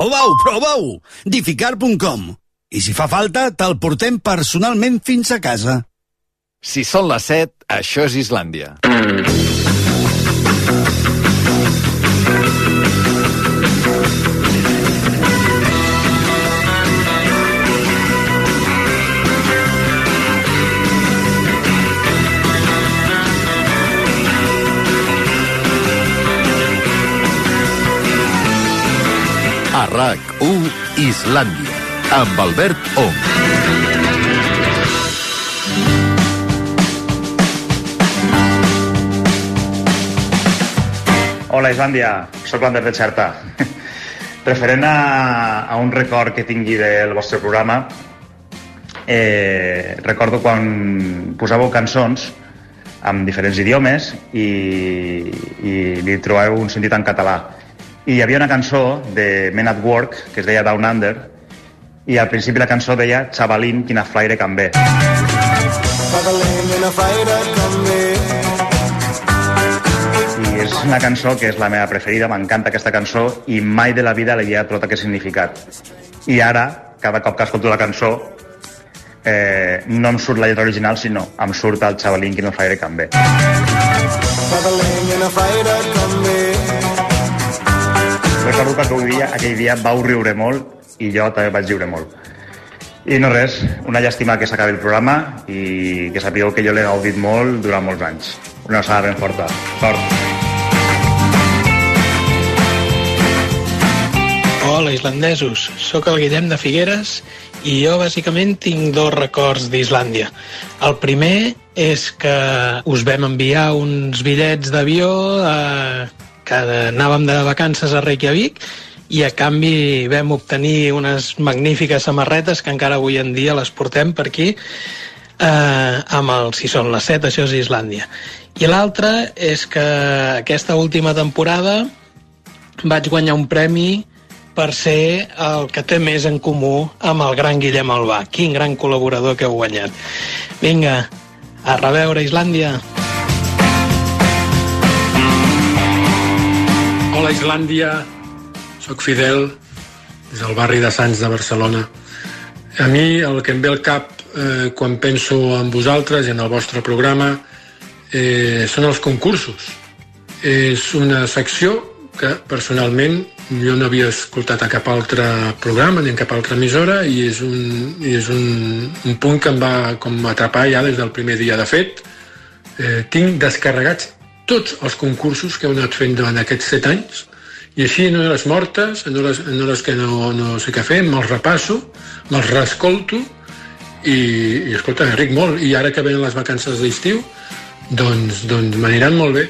Proveu, proveu! Dificar.com I si fa falta, te'l portem personalment fins a casa. Si són les 7, això és Islàndia. A RAC1 Islàndia, amb Albert Ong. Hola Islàndia, sóc l'Ander de Xerta. Referent a, a un record que tingui del vostre programa, eh, recordo quan posàveu cançons amb diferents idiomes i, i li trobeu un sentit en català. I hi havia una cançó de Men at Work que es deia Down Under i al principi la cançó deia Xavalín, quina flaire can ve. I és una cançó que és la meva preferida, m'encanta aquesta cançó i mai de la vida li havia trobat aquest significat. I ara, cada cop que escolto la cançó, eh, no em surt la lletra original, sinó em surt el xavalín que no fa can bé. Recordo que aquell dia, aquell dia vau riure molt i jo també vaig riure molt. I no res, una llàstima que s'acabi el programa i que sapigueu que jo l'he gaudit molt durant molts anys. Una alçada ben forta. Sort. Hola, islandesos. Sóc el Guillem de Figueres i jo bàsicament tinc dos records d'Islàndia. El primer és que us vam enviar uns bitllets d'avió eh, que anàvem de vacances a Reykjavik i a canvi vam obtenir unes magnífiques samarretes que encara avui en dia les portem per aquí eh, amb el Si són les 7, això és Islàndia. I l'altre és que aquesta última temporada vaig guanyar un premi per ser el que té més en comú amb el gran Guillem Albà. Quin gran col·laborador que heu guanyat. Vinga, a reveure Islàndia. Hola Islàndia, sóc Fidel, des del barri de Sants de Barcelona. A mi el que em ve al cap eh, quan penso en vosaltres i en el vostre programa eh, són els concursos. És una secció que personalment jo no havia escoltat a cap altre programa ni en cap altra emissora i és un, i és un, un punt que em va com atrapar ja des del primer dia. De fet, eh, tinc descarregats tots els concursos que heu anat fent durant aquests set anys i així en hores mortes, en hores, en hores que no, no sé què fer, me'ls repasso, me'ls reescolto i, i escolta, ric molt. I ara que venen les vacances d'estiu, doncs, doncs m'aniran molt bé.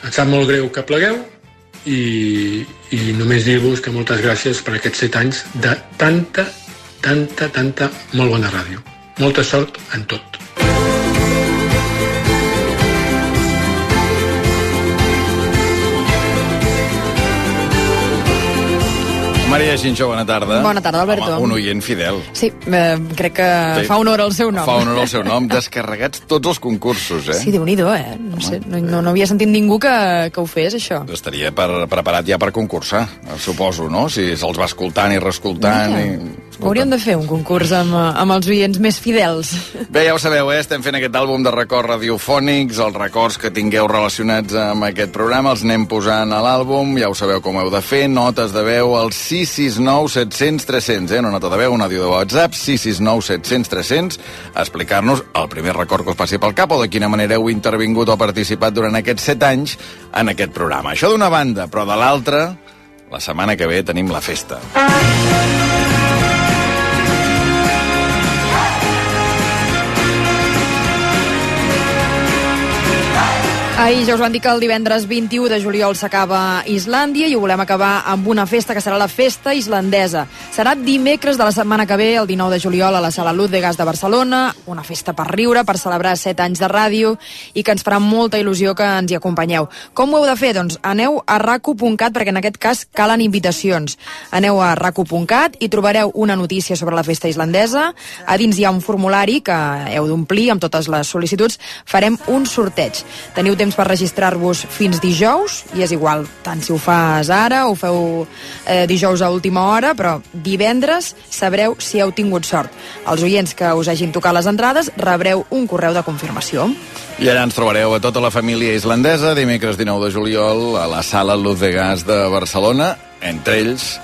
Em sap molt greu que plegueu, i, i només dir-vos que moltes gràcies per aquests set anys de tanta, tanta, tanta molt bona ràdio. Molta sort en tot. Maria Xinxó, bona tarda. Bona tarda, Alberto. Home, un oient fidel. Sí, eh, crec que Sí. fa honor al seu nom. Fa honor al seu nom. Descarregats tots els concursos, eh? Sí, déu nhi eh? No, sé, no, no, no havia sentit ningú que, que ho fes, això. Estaria per, preparat ja per concursar, suposo, no? Si se'ls va escoltant i reescoltant. Mira, I... Hauríem de fer un concurs amb, amb els oients més fidels. Bé, ja ho sabeu, eh? estem fent aquest àlbum de records radiofònics, els records que tingueu relacionats amb aquest programa els anem posant a l'àlbum, ja ho sabeu com heu de fer, notes de veu al 669 700 300, eh? una nota de veu, un àudio de WhatsApp, 669 700 300, a explicar-nos el primer record que us passi pel cap o de quina manera heu intervingut o participat durant aquests set anys en aquest programa. Això d'una banda, però de l'altra, la setmana que ve tenim la festa. Ahir ja us van dir que el divendres 21 de juliol s'acaba Islàndia i ho volem acabar amb una festa que serà la festa islandesa. Serà dimecres de la setmana que ve, el 19 de juliol, a la Sala Luz de Gas de Barcelona, una festa per riure, per celebrar 7 anys de ràdio i que ens farà molta il·lusió que ens hi acompanyeu. Com ho heu de fer? Doncs aneu a raco.cat perquè en aquest cas calen invitacions. Aneu a raco.cat i trobareu una notícia sobre la festa islandesa. A dins hi ha un formulari que heu d'omplir amb totes les sol·licituds. Farem un sorteig. Teniu temps temps per registrar-vos fins dijous, i és igual, tant si ho fas ara o feu eh, dijous a última hora, però divendres sabreu si heu tingut sort. Els oients que us hagin tocat les entrades rebreu un correu de confirmació. I allà ens trobareu a tota la família islandesa dimecres 19 de juliol a la sala Luz de Gas de Barcelona, entre ells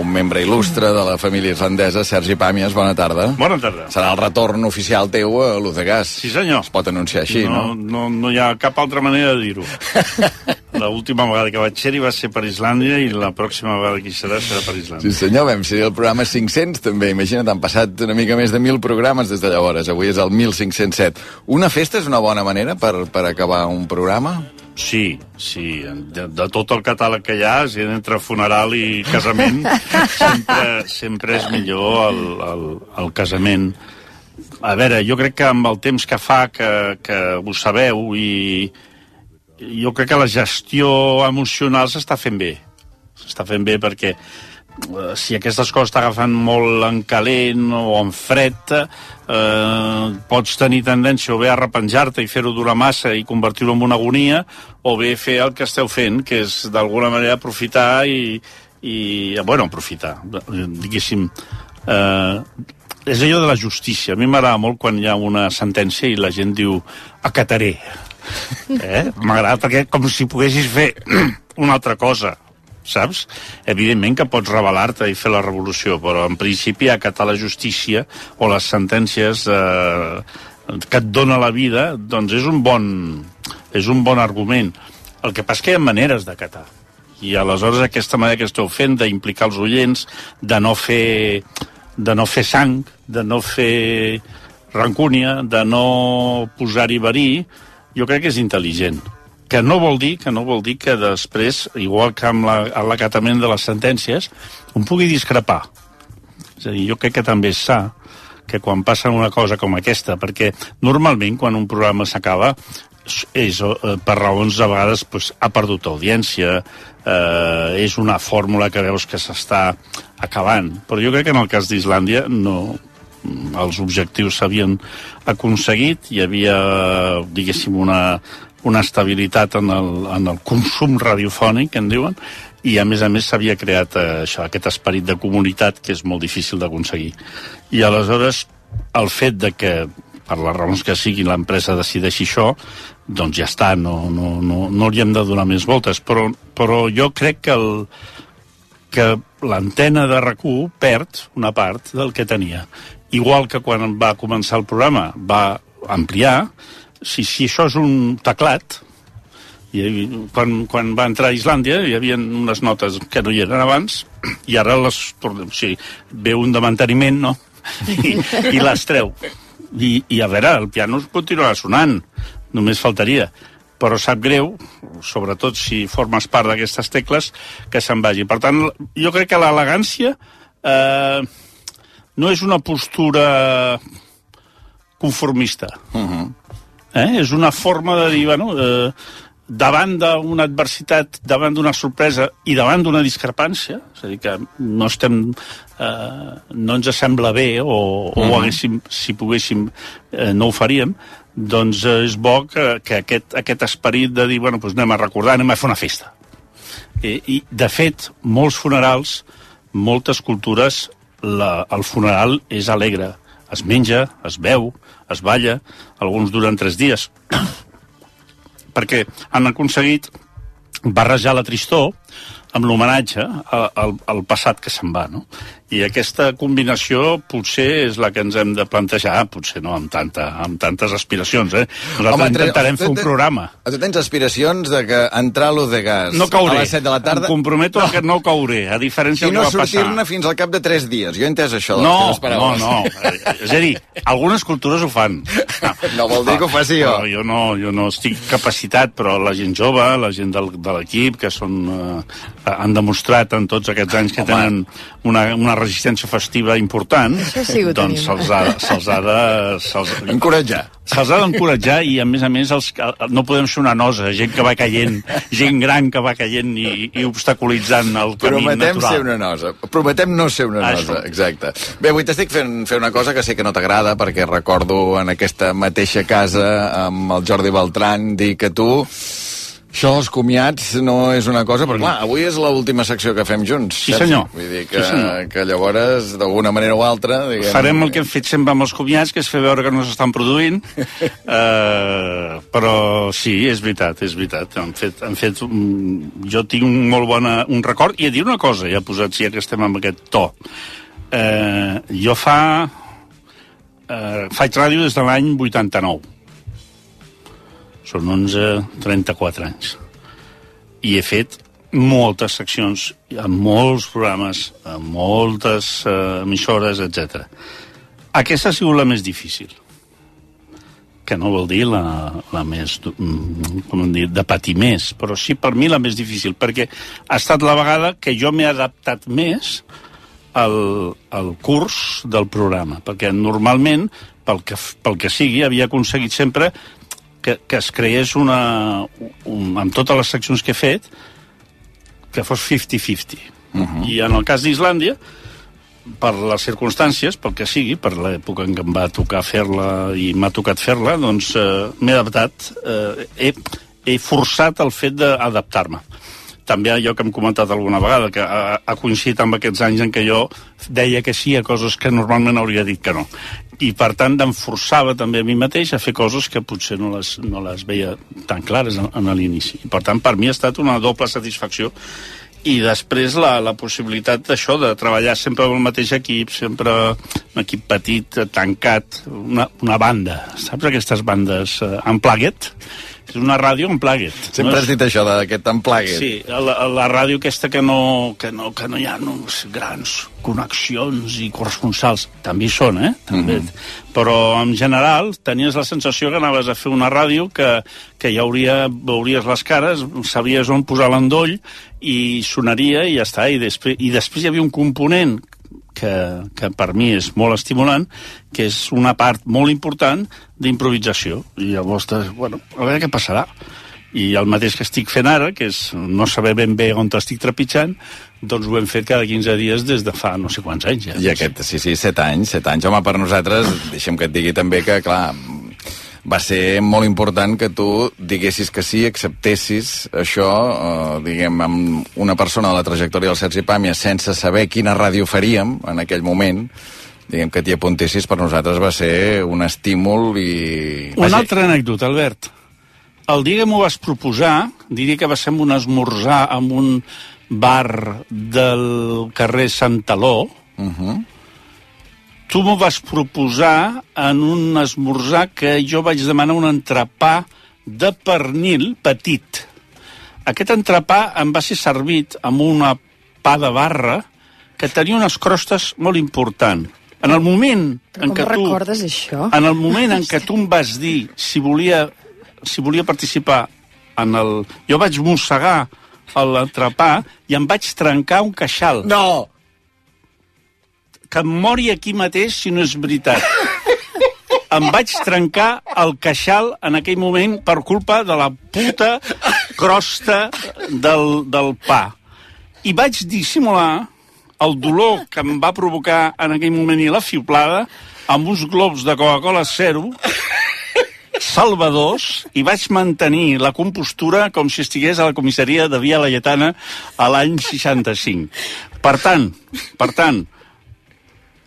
un membre il·lustre de la família islandesa, Sergi Pàmies, bona tarda. Bona tarda. Serà el retorn oficial teu a Luz de Gas. Sí, senyor. Es pot anunciar així, no? No, no, no hi ha cap altra manera de dir-ho. L'última vegada que vaig ser-hi va ser per Islàndia i la pròxima vegada que hi serà serà per Islàndia. Sí, senyor, vam ser el programa 500 també. Imagina't, han passat una mica més de 1.000 programes des de llavors. Avui és el 1507. Una festa és una bona manera per, per acabar un programa? Sí, sí. De, de tot el catàleg que hi ha, si entre funeral i casament, sempre, sempre és millor el, el, el casament. A veure, jo crec que amb el temps que fa que, que ho sabeu i jo crec que la gestió emocional s'està fent bé. S'està fent bé perquè si aquestes coses t'agafen molt en calent o en fred, eh, pots tenir tendència o bé a repenjar-te i fer-ho durar massa i convertir-ho en una agonia, o bé fer el que esteu fent, que és d'alguna manera aprofitar i, i bueno, aprofitar, diguéssim, eh, és allò de la justícia. A mi m'agrada molt quan hi ha una sentència i la gent diu acataré. Eh? M'agrada perquè com si poguessis fer una altra cosa, saps? Evidentment que pots rebel·lar-te i fer la revolució, però en principi acatar la justícia o les sentències eh, que et dona la vida, doncs és un bon, és un bon argument. El que passa que hi ha maneres d'acatar. I aleshores aquesta manera que esteu fent d'implicar els oients, de no fer de no fer sang, de no fer rancúnia, de no posar-hi verí, jo crec que és intel·ligent que no vol dir que no vol dir que després, igual que amb l'acatament la, de les sentències, un pugui discrepar. És a dir, jo crec que també és sa que quan passa una cosa com aquesta, perquè normalment quan un programa s'acaba és eh, per raons a vegades pues, ha perdut audiència, eh, és una fórmula que veus que s'està acabant. Però jo crec que en el cas d'Islàndia no, els objectius s'havien aconseguit, hi havia, diguéssim, una, una estabilitat en el, en el consum radiofònic, en diuen, i a més a més s'havia creat eh, això, aquest esperit de comunitat que és molt difícil d'aconseguir. I aleshores el fet de que per les raons que siguin l'empresa decideixi això, doncs ja està, no, no, no, no li hem de donar més voltes, però, però jo crec que el, que l'antena de rac perd una part del que tenia igual que quan va començar el programa va ampliar, si, si això és un teclat, i quan, quan va entrar a Islàndia hi havia unes notes que no hi eren abans i ara les tornem, o sigui, ve un de manteniment, no? I, i les treu. I, I a veure, el piano continuarà sonant, només faltaria però sap greu, sobretot si formes part d'aquestes tecles, que se'n vagi. Per tant, jo crec que l'elegància eh, no és una postura conformista. Uh -huh. Eh? És una forma de dir, bueno, eh, davant d'una adversitat, davant d'una sorpresa i davant d'una discrepància, és a dir, que no estem... Eh, no ens sembla bé, o, o -huh. haguéssim, si poguéssim, eh, no ho faríem, doncs eh, és bo que, que aquest, aquest esperit de dir, bueno, doncs anem a recordar, anem a fer una festa. Eh, I, de fet, molts funerals, moltes cultures la, el funeral és alegre. Es menja, es beu, es balla, alguns duren tres dies. perquè han aconseguit barrejar la tristor amb l'homenatge al, al passat que se'n va, no? I aquesta combinació potser és la que ens hem de plantejar, potser no amb, tanta, amb tantes aspiracions, eh? Nosaltres Home, intentarem fer un programa. Tu tens aspiracions de que entrar a de gas no cauré. a les 7 de la tarda... Em comprometo no. que no cauré, a diferència del no que va passar. I no sortir-ne fins al cap de 3 dies. Jo he entès això no, no, no. És a dir, algunes cultures ho fan. No, no vol dir que ho faci jo. Però jo no, jo no estic capacitat, però la gent jove, la gent del, de l'equip, que són, eh, han demostrat en tots aquests anys que Home. tenen una, una resistència festiva important, sí doncs se'ls ha, se ha de... Se Encoratjar. se'ls ha d'encoratjar i, a més a més, els, no podem ser una nosa, gent que va caient, gent gran que va caient i, i obstaculitzant el camí Prometem natural. ser una nosa. Prometem no ser una Això. nosa, exacte. Bé, avui t'estic fent, fer una cosa que sé que no t'agrada, perquè recordo en aquesta mateixa casa amb el Jordi Beltran dir que tu això dels comiats no és una cosa, però clar, avui és l'última secció que fem junts. Sí, senyor. Vull dir Sí, que, senyor. que llavors, d'alguna manera o altra... Diguem, Farem el que hem fet sempre amb els comiats, que és fer veure que no s'estan produint. uh, però sí, és veritat, és veritat. Han fet, han fet un, jo tinc un molt bona, un record. I a dir una cosa, ja posat, si ja que estem amb aquest to. Uh, jo fa... Uh, faig ràdio des de l'any 89. Són 11, 34 anys. I he fet moltes seccions, amb molts programes, amb moltes uh, emissores, etc. Aquesta ha sigut la més difícil que no vol dir la, la més, mm, com dir, de patir més, però sí per mi la més difícil, perquè ha estat la vegada que jo m'he adaptat més al, al curs del programa, perquè normalment, pel que, pel que sigui, havia aconseguit sempre que, que es creés una... Un, amb totes les seccions que he fet, que fos 50-50. Uh -huh. I en el cas d'Islàndia, per les circumstàncies, pel que sigui, per l'època en què em va tocar fer-la i m'ha tocat fer-la, doncs eh, m'he adaptat, eh, he, he forçat el fet d'adaptar-me. També allò que hem comentat alguna vegada, que ha, ha coincidit amb aquests anys en què jo deia que sí a coses que normalment hauria dit que no. I, per tant, em forçava també a mi mateix a fer coses que potser no les, no les veia tan clares en, en l'inici. I, per tant, per mi ha estat una doble satisfacció i després la, la possibilitat d'això, de treballar sempre amb el mateix equip, sempre un equip petit, eh, tancat, una, una banda. Saps aquestes bandes uh, unplugged? És una ràdio unplugged. Sempre no has dit això, d'aquest emplague. Sí, la, la ràdio aquesta que no, que no, que no hi ha no, grans connexions i corresponsals. També hi són, eh? També. Mm -hmm. Però, en general, tenies la sensació que anaves a fer una ràdio que, que ja hauria, veuries les cares, sabies on posar l'endoll i sonaria i ja està. I després, I després hi havia un component que, que per mi és molt estimulant, que és una part molt important d'improvisació. I llavors, bueno, a veure què passarà. I el mateix que estic fent ara, que és no saber ben bé on t'estic trepitjant, doncs ho hem fet cada 15 dies des de fa no sé quants anys. Ja. I aquest, sí, sí, set anys, set anys. Home, per nosaltres, deixa'm que et digui també que, clar, va ser molt important que tu diguessis que sí, acceptessis això, eh, diguem, amb una persona de la trajectòria del Sergi Pàmia sense saber quina ràdio faríem en aquell moment, diguem que t'hi apuntessis per nosaltres va ser un estímul i... Una altra anècdota, Albert. El dia que m'ho vas proposar, diria que va ser amb un esmorzar en un bar del carrer Santaló, Uh -huh. Tu m'ho vas proposar en un esmorzar que jo vaig demanar un entrepà de pernil petit. Aquest entrepà em va ser servit amb una pa de barra que tenia unes crostes molt important. En el moment Però en què tu... recordes això? En el moment en què tu em vas dir si volia, si volia participar en el... Jo vaig mossegar l'entrepà i em vaig trencar un queixal. No! Que em mori aquí mateix si no és veritat. em vaig trencar el queixal en aquell moment per culpa de la puta crosta del, del pa. I vaig dissimular el dolor que em va provocar en aquell moment i la fiblada amb uns globs de Coca-Cola zero salvadors i vaig mantenir la compostura com si estigués a la comissaria de Via Laietana a l'any 65. Per tant, per tant,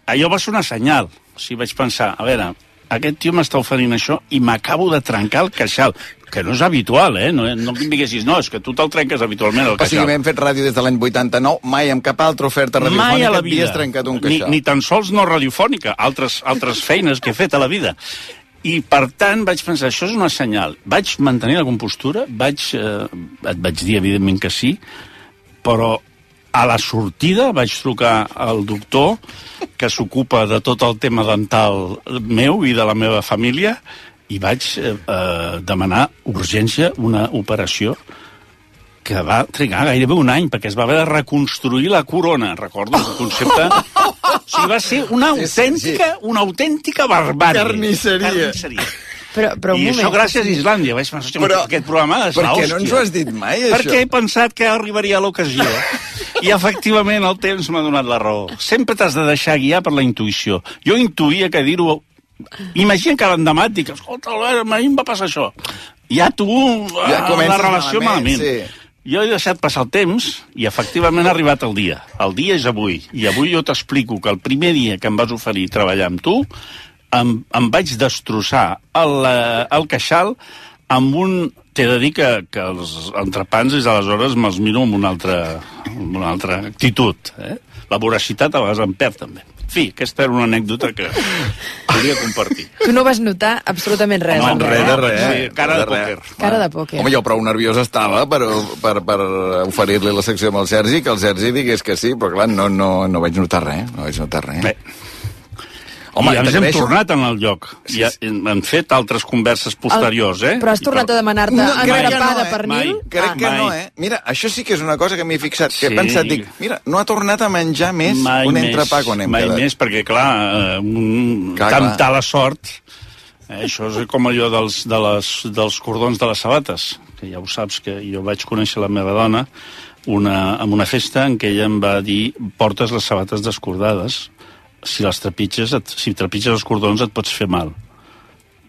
allò va ser una senyal. O sigui, vaig pensar, a veure, aquest tio m'està oferint això i m'acabo de trencar el queixal, que no és habitual, eh? No, no em diguessis, no, és que tu te'l trenques habitualment, el O sigui, queixal. hem fet ràdio des de l'any 89, mai amb cap altra oferta radiofònica Mai a la havies trencat un ni, queixal. ni tan sols no radiofònica, altres, altres feines que he fet a la vida. I, per tant, vaig pensar, això és una senyal. Vaig mantenir la compostura, vaig, eh, et vaig dir, evidentment, que sí, però a la sortida vaig trucar al doctor que s'ocupa de tot el tema dental meu i de la meva família i vaig eh, eh, demanar urgència una operació que va trigar gairebé un any, perquè es va haver de reconstruir la corona, recordo el concepte... O sigui, va ser una autèntica, una autèntica barbària. Carnisseria. Carnisseria. Però, però un I moment. això gràcies a Islàndia. Vaig pensar, Però- però, aquest programa és Per què no ens ho has dit mai, això? Perquè he pensat que arribaria l'ocasió. I efectivament el temps m'ha donat la raó. Sempre t'has de deixar guiar per la intuïció. Jo intuïa que dir-ho... Imagina que l'endemà et dic, escolta, Albert, a mi em va passar això. Ja tu, Ja ja la relació malament, malament. sí. Jo he deixat passar el temps i efectivament ha arribat el dia. El dia és avui. I avui jo t'explico que el primer dia que em vas oferir treballar amb tu em, em vaig destrossar el, eh, el queixal amb un... T'he de dir que, que els entrepans des d'aleshores me'ls miro amb una altra, amb una altra actitud. Eh? La voracitat a vegades em perd, també. En fi, aquesta era una anècdota que volia compartir. Tu no vas notar absolutament res. No, res de eh? res. Sí, cara de res. pòquer. Cara de pòquer. Home, jo prou nerviós estava per, per, per oferir-li la secció amb el Sergi, que el Sergi digués que sí, però clar, no, no, no vaig notar res, no vaig notar res. Bé, Home, I ens hem tornat en el lloc. Sí, I ha- hem fet altres converses posteriors, eh? Però has I tornat per- a demanar-te No, no, crec que engrapar no, eh? pernil? Mai. Crec Ah. que no, mai. eh? Mira, això sí que és una cosa que m'he fixat, que Sí. he pensat, dic, mira, no ha tornat a menjar més mai un entrepà quan hem mai quedat. més, perquè, clar, eh, un, Clar, clar, clar. tant la sort... Eh, això és com allò dels, de les, dels cordons de les sabates, que ja ho saps, que jo vaig conèixer la meva dona una, en una festa en què ella em va dir portes les sabates descordades, si les trepitges, et, si trepitges els cordons et pots fer mal.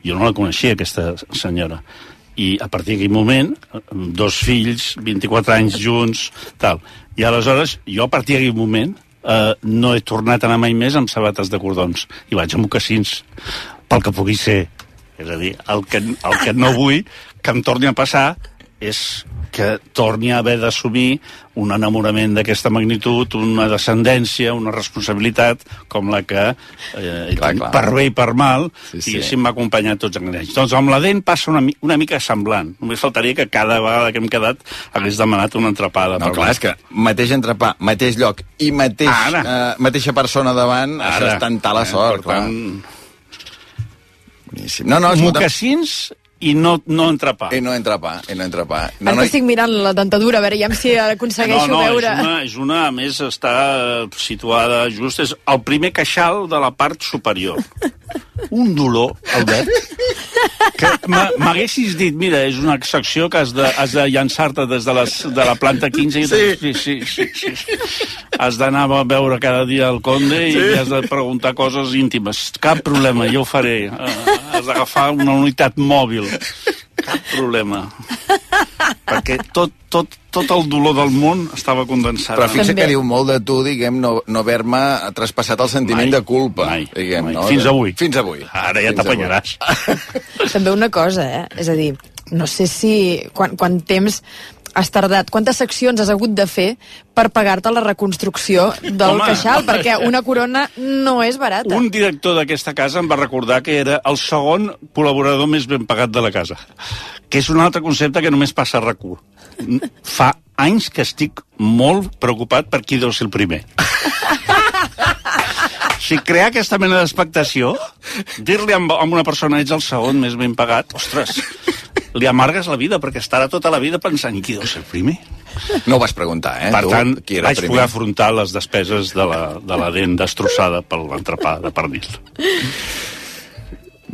Jo no la coneixia, aquesta senyora. I a partir d'aquell moment, dos fills, 24 anys junts, tal. I aleshores, jo a partir d'aquell moment, eh, no he tornat a anar mai més amb sabates de cordons. I vaig amb mocassins, pel que pugui ser. És a dir, el que, el que no vull que em torni a passar és que torni a haver d'assumir un enamorament d'aquesta magnitud, una descendència, una responsabilitat com la que, eh, Clar, clar. per bé i per mal, Sí, sí, diguéssim, m'ha acompanyat tots aquests anys. Doncs amb la dent passa una, una mica semblant. Només faltaria que cada vegada que hem quedat hagués demanat una entrapada. No, clar, és que mateix entrepà, mateix lloc i mateix, Ara. eh, mateixa persona davant, Ara. això és tanta la sort, eh, clar. Per tant, Boníssim. No, no, escolta, mocassins i no, no entrepà. i no entrepà, i no entrepà. No, No, no, estic mirant la dentadura, a veure, ja si aconsegueixo no, no, veure... És una, és una, a més, està eh, situada just... És el primer queixal de la part superior. Un dolor, Albert, que m'a- m'haguessis dit, mira, és una secció que has de, has de llançar-te des de, les, de la planta 15 i Sí. sí, sí, sí, sí, sí. Has d'anar a veure cada dia el conde i li has de preguntar coses íntimes. Cap problema, jo ho faré. Eh, Has d'agafar una unitat mòbil. Cap problema. Perquè tot, tot, tot el dolor del món estava condensat. Però fixa També. que diu molt de tu, diguem, no, no haver-me traspassat el sentiment Mai, de culpa. mai, diguem, mai. no? Fins avui. Fins avui. Ara ja t'apanyaràs. També una cosa, eh? És a dir, no sé si... Quan, quant temps has tardat, quantes seccions has hagut de fer per pagar-te la reconstrucció del Home. queixal, perquè una corona no és barata. Un director d'aquesta casa em va recordar que era el segon col·laborador més ben pagat de la casa. Que és un altre concepte que només passa a RAC1. Fa anys que estic molt preocupat per qui deu ser el primer. Si crear aquesta mena d'expectació, dir-li a una persona ets el segon més ben pagat, ostres, li amargues la vida, perquè estarà tota la vida pensant qui deu ser el primer. No ho vas preguntar, eh? Per tu, tant, qui era vaig primer. poder afrontar les despeses de la, de la dent destrossada per l'entrepà de pernil.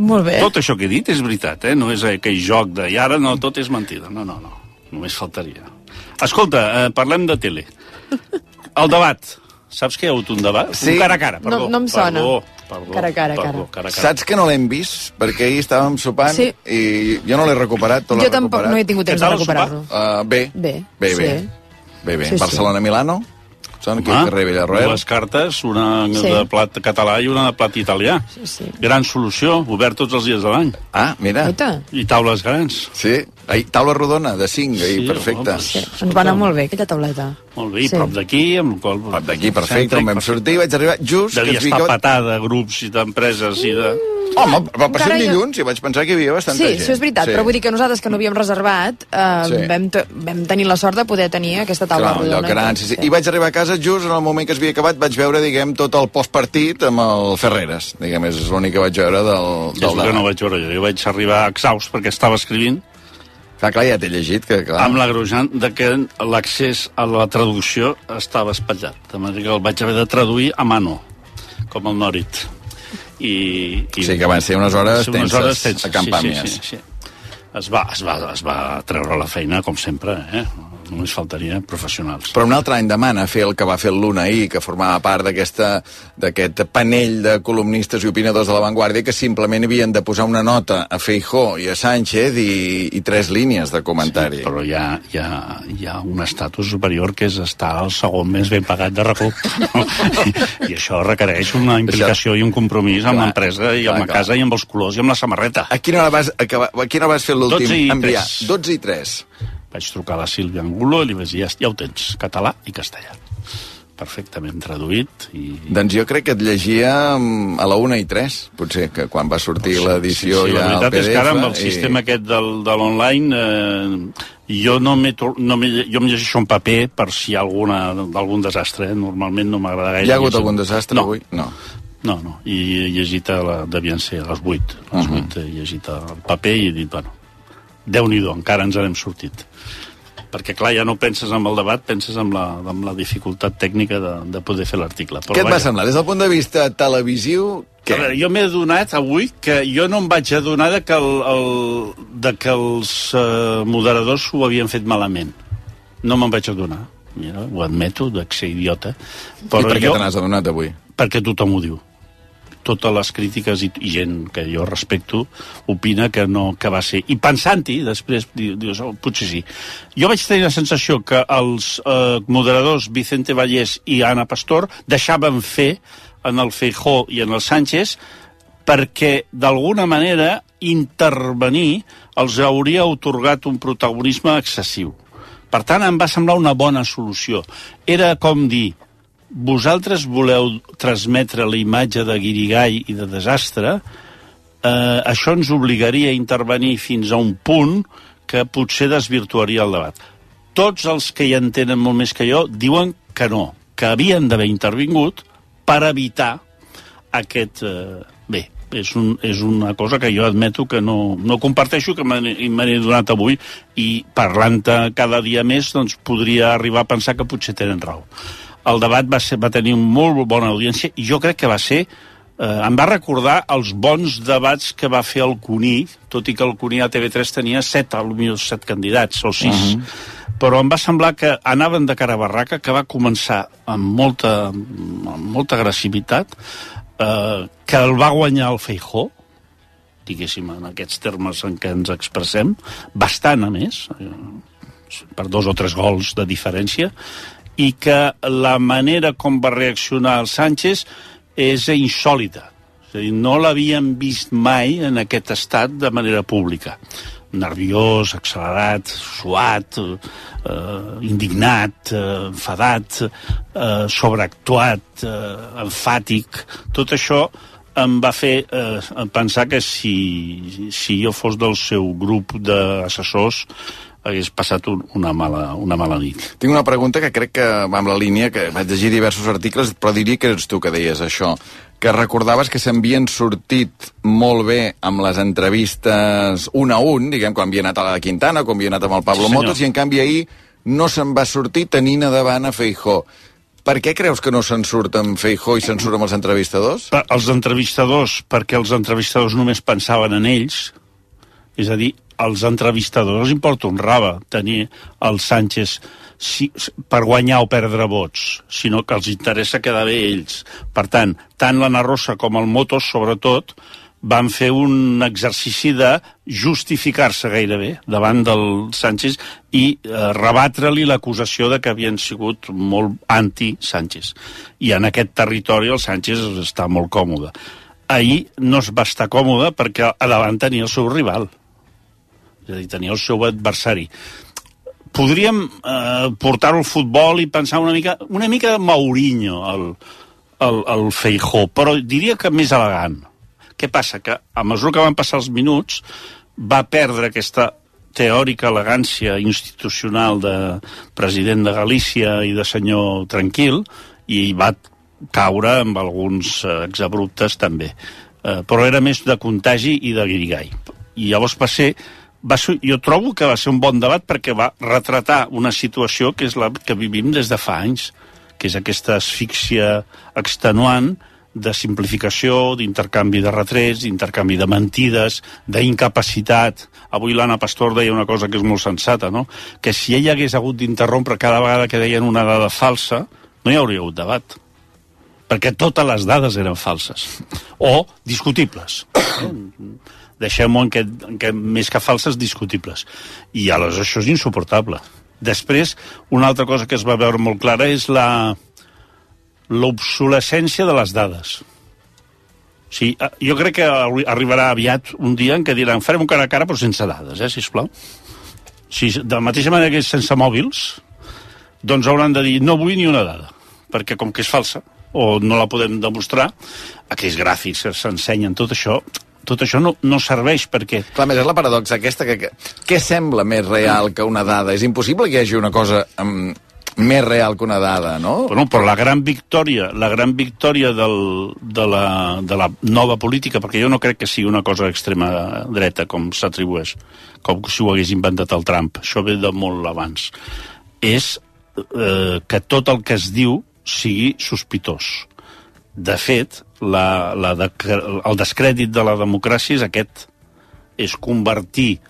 Molt bé. Tot això que he dit és veritat, eh? No és aquell joc de... I ara no, tot és mentida. No, no, no. Només faltaria. Escolta, eh, parlem de tele. El debat. Saps que hi ha hagut un debat? Sí. Un cara a cara, perdó. No- no em sona. Perdó, perdó, Cara a cara, perdó, cara. cara, a cara. Saps que no l'hem vist? Perquè ahir estàvem sopant Sí. i jo no l'he recuperat, tu l'has Jo tampoc recuperat? no he tingut temps de recuperar-lo. Uh, bé. Bé, Bé, bé. sí. Bé, bé. Sí, sí. Barcelona-Milano? Són aquí al carrer Villarroel? dues cartes, una Sí. de plat català i una de plat italià. Sí, sí. Gran solució, obert tots els dies de l'any. Ah, mira. I taules grans. Sí. Ahir, taula rodona, de 5, ahir, Sí, perfecte. home, sí. ens va anar molt bé, aquella tauleta. Molt bé, Sí. prop d'aquí, amb el qual... Prop d'aquí, perfecte, on vam sortir, vaig arribar just... Devia estar ficava- patada de grups i d'empreses i de... Home, va passar Encara jo- dilluns i vaig pensar que hi havia bastanta Sí, gent. això és veritat, però vull dir que nosaltres que no havíem reservat eh, Sí. vam, vam tenir la sort de poder tenir aquesta taula Clar, rodona. lloc gran, sí, sí. I vaig arribar a casa just en el moment que es havia acabat, vaig veure, diguem, tot el postpartit amb el Ferreres. Diguem, és l'únic que vaig veure del, És del el que no vaig veure jo. Jo vaig arribar exhaust perquè estava escrivint Clar, clar, ja t'he llegit, que clar... amb l'agreujant de que l'accés a la traducció estava espatllat. De manera que el vaig haver de traduir a mano, com el Norit. i... i Sí, que van ser unes hores unes tenses, hores tenses. a Can sí, sí, sí, sí. Es va, es, va, es va treure la feina, com sempre, eh? Només faltaria professionals. Però un altre any demana fer el que va fer Luna ahir, que formava part d'aquesta- d'aquest panell de columnistes i opinadors de l'avantguàrdia que simplement havien de posar una nota a Feijó i a Sánchez i, i tres línies de comentari. Sí, però hi ha, hi, ha, hi ha un estatus superior que és estar el segon més ben pagat de RACó. I, I això requereix una implicació i un compromís amb Clar, l'empresa i amb clar, la clar. casa i amb els colors i amb la samarreta. A quina hora vas, acabar, a quina hora vas fer 12 l'últim i enviar? 3. 12 i 3. Vaig trucar a la Sílvia Angulo i li vaig dir, ja, ja ho tens, català i castellà. Perfectament traduït i... Doncs jo crec que et llegia mm, a la 1 i 3, potser, que quan va sortir l'edició sí, sí, ja la al veritat PDF. és que ara amb el i- sistema aquest del, de l'online eh, jo no no jo em llegeixo en paper per si hi ha alguna, algun desastre eh? normalment no m'agrada gaire Hi ha hagut llegir- algun desastre no, avui? No. no, no, i he llegit a la, devien ser a les 8 a les Mhm. 8 he llegit el paper i he dit, bueno Déu-n'hi-do, encara ens n'hem sortit perquè clar, ja no penses en el debat penses en la, en la dificultat tècnica de, de poder fer l'article Però Què et va vaja. semblar? Des del punt de vista televisiu, què? A veure, jo m'he adonat avui que jo no em vaig adonar de que, el, el, de que els uh, moderadors ho havien fet malament. No me'n vaig adonar. Mira, ho admeto, de ser idiota. I per què jo, te n'has adonat avui? perquè tothom ho diu. Totes les crítiques i, i gent que jo respecto opina que no que va ser. I pensant-hi, després di- dius, oh, potser sí. Jo vaig tenir la sensació que els eh, moderadors Vicente Vallès i Ana Pastor deixaven fer en el Feijó i en el Sánchez perquè d'alguna manera intervenir els hauria otorgat un protagonisme excessiu. Per tant, em va semblar una bona solució. Era com dir, vosaltres voleu transmetre la imatge de guirigall i de desastre, eh, això ens obligaria a intervenir fins a un punt que potser desvirtuaria el debat. Tots els que hi entenen molt més que jo diuen que no, que havien d'haver intervingut per evitar aquest... Eh, bé, és, un, és una cosa que jo admeto que no, no comparteixo, que me n'he donat avui, i parlant cada dia més, doncs podria arribar a pensar que potser tenen raó. El debat va, ser, va tenir molt bona audiència i jo crec que va ser eh, em va recordar els bons debats que va fer el Cuní, tot i que el Cuní a TV3 tenia set, potser set candidats, o sis. Uh -huh. Però em va semblar que anaven de cara a barraca, que va començar amb molta, amb molta agressivitat, eh, que el va guanyar el Feijó, diguéssim, en aquests termes en què ens expressem, bastant a més, eh, per dos o tres gols de diferència, i que la manera com va reaccionar el Sánchez és insòlita. És dir, no l'havíem vist mai en aquest estat de manera pública. Nerviós, accelerat, suat, eh, indignat, eh, enfadat, eh, sobreactuat, eh, enfàtic. Tot això em va fer eh, pensar que si, si jo fos del seu grup d'assessors hagués passat un, una, mala, una mala nit. Tinc una pregunta que crec que va amb la línia, que vaig llegir diversos articles, però diria que ets tu que deies això, que recordaves que s'havien sortit molt bé amb les entrevistes un a un, diguem, quan havia anat a la Quintana, quan havia anat amb el Pablo Sí, senyor. Motos, i en canvi ahir no se'n va sortir tenint a davant a Feijó. Per què creus que no se'n surt amb Feijó i se'n surt amb els entrevistadors? Per, els entrevistadors, perquè els entrevistadors només pensaven en ells, és a dir, als entrevistadors els importa un raba tenir el Sánchez si, per guanyar o perdre vots, sinó que els interessa quedar bé ells. Per tant, tant l'Anna Rosa com el Motos, sobretot, van fer un exercici de justificar-se gairebé davant del Sánchez i eh, rebatre-li l'acusació de que havien sigut molt anti-Sánchez. I en aquest territori el Sánchez està molt còmode. Ahir no es va estar còmode perquè a davant tenia el seu rival. És a dir, tenia el seu adversari. Podríem eh, portar-ho al futbol i pensar una mica, una mica Mourinho, el, el, el Feijó, però diria que més elegant. Què passa? Que a mesura que van passar els minuts va perdre aquesta teòrica elegància institucional de president de Galícia i de senyor tranquil i va caure amb alguns eh, exabruptes també. Eh, però era més de contagi i de guirigall. I llavors va ser va ser, jo trobo que va ser un bon debat perquè va retratar una situació que és la que vivim des de fa anys, que és aquesta asfíxia extenuant de simplificació, d'intercanvi de retrets, d'intercanvi de mentides, d'incapacitat. Avui l'Anna Pastor deia una cosa que és molt sensata, no? que si ella hagués hagut d'interrompre cada vegada que deien una dada falsa, no hi hauria hagut debat perquè totes les dades eren falses o discutibles deixem-ho en, que, en que més que falses discutibles. I aleshores això és insuportable. Després una altra cosa que es va veure molt clara és la l'obsolescència de les dades. Sí, eh, jo crec que arribarà aviat un dia en què diran farem un cara a cara però sense dades, eh, sisplau. Si, de la mateixa manera que és sense mòbils, doncs hauran de dir no vull ni una dada, perquè com que és falsa, o no la podem demostrar, aquells gràfics que s'ensenyen, tot això, tot això no, no serveix perquè... Clar, més és la paradoxa aquesta que, que... Què sembla més real que una dada? És impossible que hi hagi una cosa amb, més real que una dada, no? Bueno, però la gran victòria, la gran victòria del, de, la, de la nova política, perquè jo no crec que sigui una cosa extrema dreta, com s'atribueix, com si ho hagués inventat el Trump, això ve de molt abans, és eh, que tot el que es diu sigui sospitós. De fet, la, la de, el descrèdit de la democràcia és aquest, és convertir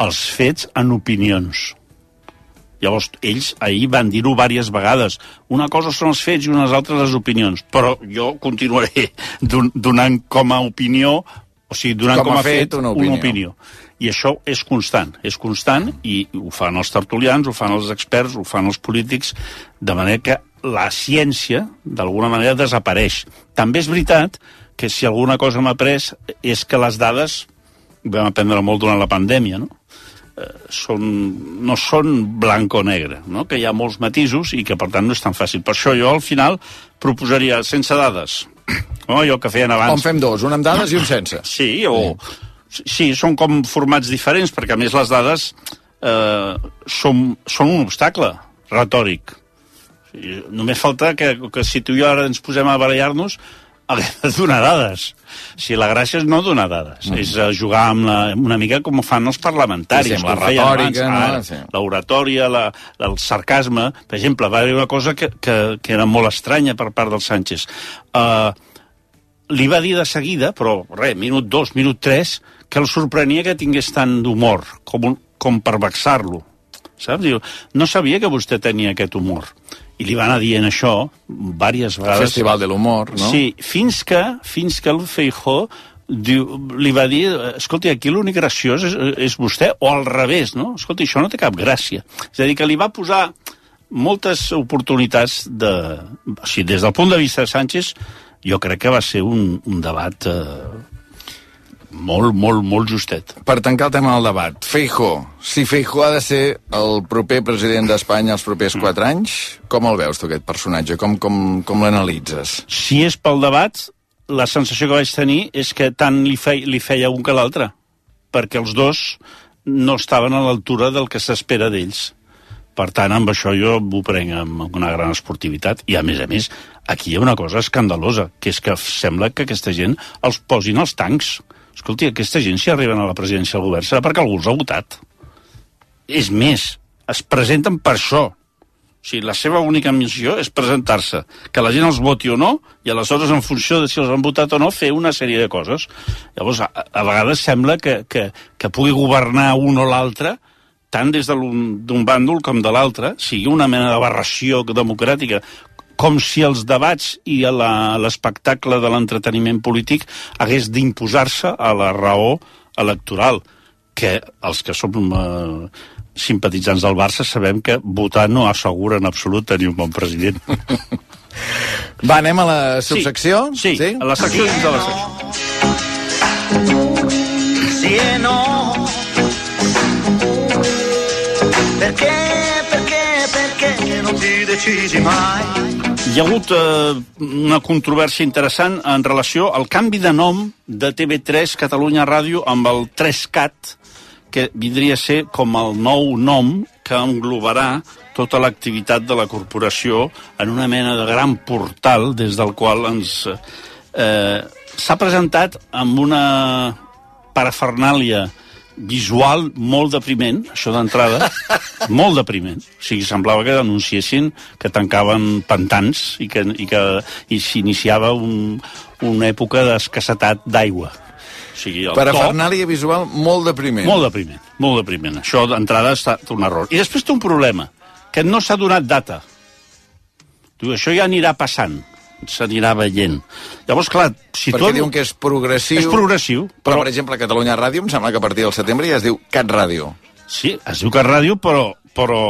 els fets en opinions. Llavors, ells ahir van dir-ho diverses vegades. Una cosa són els fets i unes altres les opinions. Però jo continuaré donant com a opinió, o sigui, donant com, com a fet, fet una, opinió. una opinió. I això és constant, és constant, i ho fan els tertulians, ho fan els experts, ho fan els polítics, de manera que la ciència, d'alguna manera, desapareix. També és veritat que si alguna cosa m'ha après és que les dades, vam aprendre molt durant la pandèmia, no? Eh, són, no són blanc o negre, no? que hi ha molts matisos i que per tant no és tan fàcil. Per això jo al final proposaria sense dades, no? allò que feien abans. On fem dos, un amb dades i un sense. Sí, o... Sí, són com formats diferents, perquè a més les dades eh, són, són un obstacle retòric Sí, només falta que, que si tu i jo ara ens posem a barallar-nos haguem de donar dades. Si la gràcia és no donar dades, mm. és jugar amb la, una mica com fan els parlamentaris. Sí, amb la retòrica, abans, no? Sí. L'oratòria, la, el sarcasme. Per exemple, va haver una cosa que, que, que era molt estranya per part del Sánchez. Uh, li va dir de seguida, però res, minut dos, minut tres, que el sorprenia que tingués tant d'humor, com, com per vexar-lo. Saps? Diu, no sabia que vostè tenia aquest humor i li va anar dient això diverses vegades. Festival de l'humor, no? Sí, fins que, fins que el Feijó diu, li va dir, escolti, aquí l'únic graciós és, és vostè, o al revés, no? Escolti, això no té cap gràcia. És a dir, que li va posar moltes oportunitats de... O sigui, des del punt de vista de Sánchez, jo crec que va ser un, un debat eh, molt, molt, molt justet. Per tancar el tema del debat, Feijo, si Feijo ha de ser el proper president d'Espanya els propers mm. quatre anys, com el veus tu, aquest personatge? Com, com, com l'analitzes? Si és pel debat, la sensació que vaig tenir és que tant li, fe, li feia un que l'altre, perquè els dos no estaven a l'altura del que s'espera d'ells. Per tant, amb això jo m'ho prenc amb una gran esportivitat. I, a més a més, aquí hi ha una cosa escandalosa, que és que sembla que aquesta gent els posin els tancs Escolti, aquesta gent, si arriben a la presidència del govern, serà perquè algú els ha votat. És més, es presenten per això. O sigui, la seva única missió és presentar-se, que la gent els voti o no, i aleshores, en funció de si els han votat o no, fer una sèrie de coses. Llavors, a, a vegades sembla que, que, que pugui governar un o l'altre, tant des d'un bàndol com de l'altre, sigui una mena d'aberració democràtica, com si els debats i l'espectacle de l'entreteniment polític hagués d'imposar-se a la raó electoral, que els que som eh, simpatitzants del Barça sabem que votar no assegura en absolut tenir un bon president. Va, anem a la subsecció? Sí, sí, sí? a la secció dins de la secció. Sí, no. Perché, perché, perché non ti decidi mai? Hi ha hagut eh, una controvèrsia interessant en relació al canvi de nom de TV3 Catalunya Ràdio amb el 3CAT, que vindria a ser com el nou nom que englobarà tota l'activitat de la corporació en una mena de gran portal des del qual ens... Eh, S'ha presentat amb una parafernàlia visual molt depriment, això d'entrada, molt depriment. O sigui, semblava que anunciessin que tancaven pantans i que, i que i s'iniciava un, una època d'escassetat d'aigua. O sigui, Per a Fernàlia visual, molt depriment. molt depriment, molt depriment. Això d'entrada estat un error. I després té un problema, que no s'ha donat data. Diu, això ja anirà passant, s'anirà veient. Llavors, clar, si Perquè tu... diuen que és progressiu. És progressiu, Però, però- per exemple, a Catalunya Ràdio, em sembla que a partir del setembre ja es diu Cat Ràdio. Sí, es diu Cat Ràdio, però, però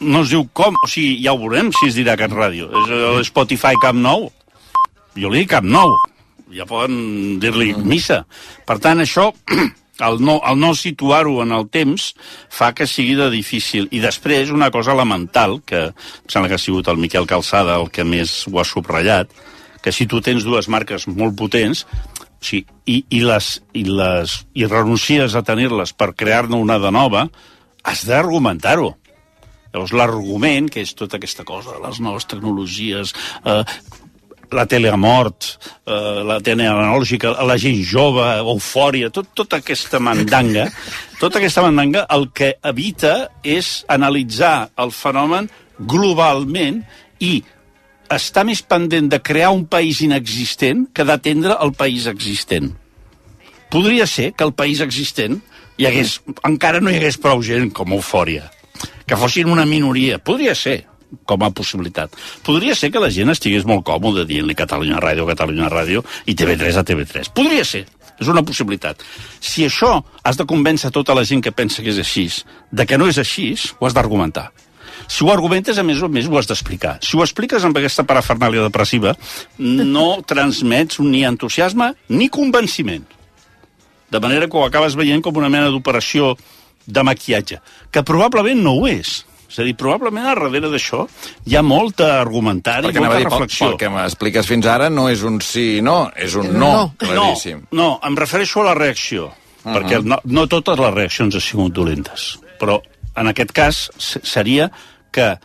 no es diu com. O sigui, ja ho veurem si es dirà Cat Ràdio. És el Spotify Camp Nou. Jo li dic Camp Nou. Ja poden dir-li missa. Per tant, això, el no, el no situar-ho en el temps, fa que sigui de difícil. I després, una cosa elemental, que em sembla que ha sigut el Miquel Calçada el que més ho ha subratllat, que si tu tens dues marques molt potents, sí, i, i, les, i, les, i renuncies a tenir-les per crear-ne una de nova, has d'argumentar-ho. Llavors, l'argument, que és tota aquesta cosa les noves tecnologies, eh, la tele ha mort, eh, la tele analògica, la gent jove, eufòria, tot, tota aquesta mandanga, tota aquesta mandanga el que evita és analitzar el fenomen globalment i està més pendent de crear un país inexistent que d'atendre el país existent. Podria ser que el país existent hi hagués, encara no hi hagués prou gent com eufòria, que fossin una minoria. Podria ser, com a possibilitat. Podria ser que la gent estigués molt còmode dient-li Catalunya Ràdio, Catalunya Ràdio i TV3 a TV3. Podria ser. És una possibilitat. Si això has de convèncer tota la gent que pensa que és així, de que no és així, ho has d'argumentar. Si ho argumentes, a més o més, ho has d'explicar. Si ho expliques amb aquesta parafernàlia depressiva, no transmets ni entusiasme ni convenciment. De manera que ho acabes veient com una mena d'operació de maquillatge, que probablement no ho és. És a dir, probablement a darrere d'això hi ha molta argumentari, Perquè anava molta a dir, pel, reflexió. pel que m'expliques fins ara, no és un sí i no, és un no, No. claríssim. No, no, em refereixo a la reacció, uh -huh. perquè no, no totes les reaccions han sigut dolentes, però en aquest cas se- seria que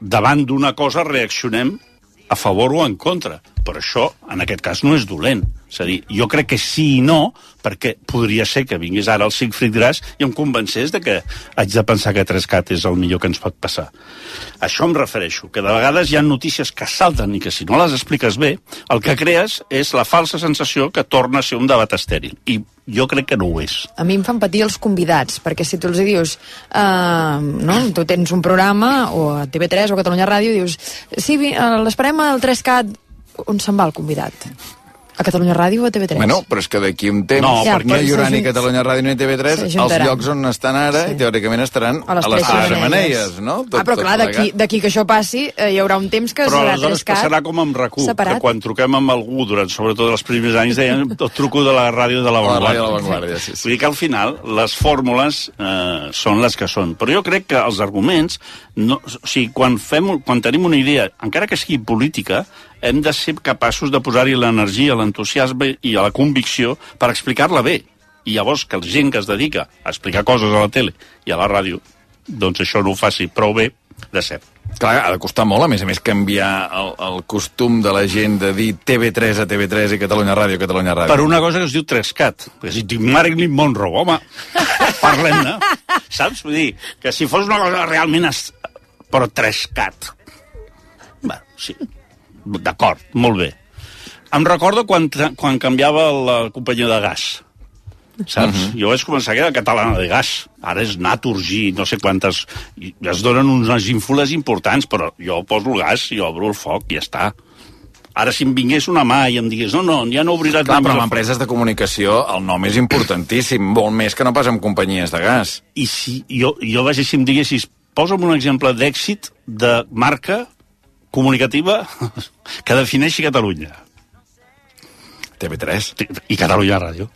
davant d'una cosa reaccionem a favor o en contra. Però això, en aquest cas, no és dolent. És a dir, jo crec que sí i no, perquè podria ser que vingués ara el Siegfried Gras i em convencés de que haig de pensar que 3CAT és el millor que ens pot passar. A això em refereixo, que de vegades hi ha notícies que salten i que si no les expliques bé, el que crees és la falsa sensació que torna a ser un debat estèril. I jo crec que no ho és. A mi em fan patir els convidats, perquè si tu els dius, uh, no, tu tens un programa, o a TV3 o a Catalunya Ràdio, dius, sí, eh, l'esperem al 3CAT, on se'n va el convidat? A Catalunya Ràdio o a TV3? Bueno, però és que d'aquí un temps No, Ja, perquè no però hi haurà ni Catalunya Ràdio ni TV3 els llocs on estan ara Sí. i teòricament estaran a les a les tres xemeneies. no? ah, però clar, d'aquí que això passi, eh, hi haurà un temps que Però serà aleshores 3CAT passarà com amb RAC1, que quan truquem amb algú, durant sobretot els primers anys, deien el truco de la ràdio de la La Vanguardia. ràdio de la Vanguardia, sí, sí. Vull dir que al final les fórmules eh, són les que són. Però jo crec que els arguments, no, o sigui, quan, fem, quan tenim una idea, encara que sigui política, hem de ser capaços de posar-hi l'energia, l'entusiasme i la convicció per explicar-la bé. I llavors que la gent que es dedica a explicar coses a la tele i a la ràdio, doncs això no ho faci prou bé, de cert. Clar, ha de costar molt, a més a més, canviar el, el costum de la gent de dir TV3 a TV3 i Catalunya Ràdio a Catalunya Ràdio. per una cosa que es diu 3CAT. Perquè si dic Marilyn Monroe, home, parlem-ne. Saps? Vull dir, que si fos una cosa realment... Es... Però 3CAT. Bé, sí. D'acord, molt bé. Em recordo quan, quan canviava la companyia de gas. Saps? Uh -huh. Jo vaig començar que era catalana de gas. Ara és Naturgy, no sé quantes... I es donen unes ínfules importants, però jo poso el gas i obro el foc i ja està. Ara, si em vingués una mà i em digués no, no, ja no obriràs Clar, però amb foc". empreses de comunicació el nom és importantíssim, molt més que no pas amb companyies de gas. i si jo, jo vaig si em diguessis posa'm un exemple d'èxit de marca comunicativa que defineixi Catalunya TV3. i Catalunya Ràdio.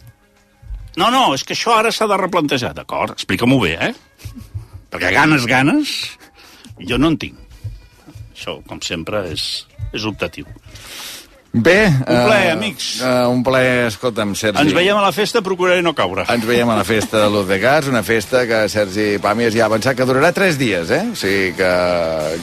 No, no, és que això ara s'ha de replantejar, d'acord? Explica-m'ho bé, eh? Perquè ganes, ganes, jo no en tinc. Això, com sempre, és, és optatiu. Bé... Un plaer, eh, amics. Uh, un plaer, escolta'm, Sergi. Ens veiem a la festa, procuraré no caure. Ens veiem a la festa de Luz de Gas, una festa que Sergi Pàmies ja ha avançat que durarà tres dies, eh? O sigui que,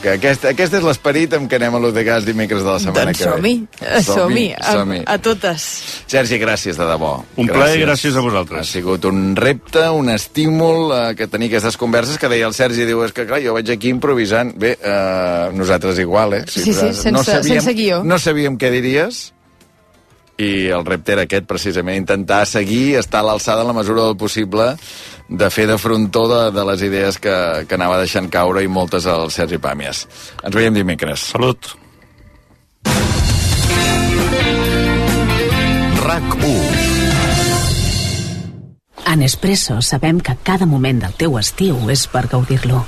que aquest, aquest és l'esperit amb què anem a Luz de Gas dimecres de la setmana Doncs que ve. som-hi, som-hi, a, som-hi. a totes. Sergi, gràcies de debò. Un plaer, gràcies a vosaltres. Ha sigut un repte, un estímul eh, que tenir aquestes converses que deia el Sergi, diu, és que clar, jo vaig aquí improvisant. Bé, eh, nosaltres igual, eh? Sí, sí, nosaltres sense- sense guió. No sabíem què diries, i el repte era aquest, precisament, intentar seguir, estar a l'alçada en la mesura del possible de fer de frontó de, de les idees que, que anava deixant caure i moltes al Sergi Pàmies. Ens veiem dimecres. Salut. RAC1 A Nespresso sabem que cada moment del teu estiu és per gaudir-lo.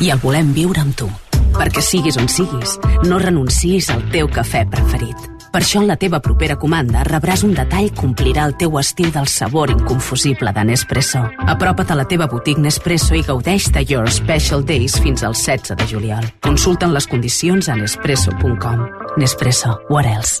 I el volem viure amb tu. Perquè siguis on siguis, no renuncis al teu cafè preferit. Per això en la teva propera comanda rebràs un detall que omplirà el teu estil del sabor inconfusible de Nespresso. Apropa't a la teva botiga Nespresso i gaudeix de Your Special Days fins al 16 de juliol. Consulta'n les condicions a nespresso.com. Nespresso. What else?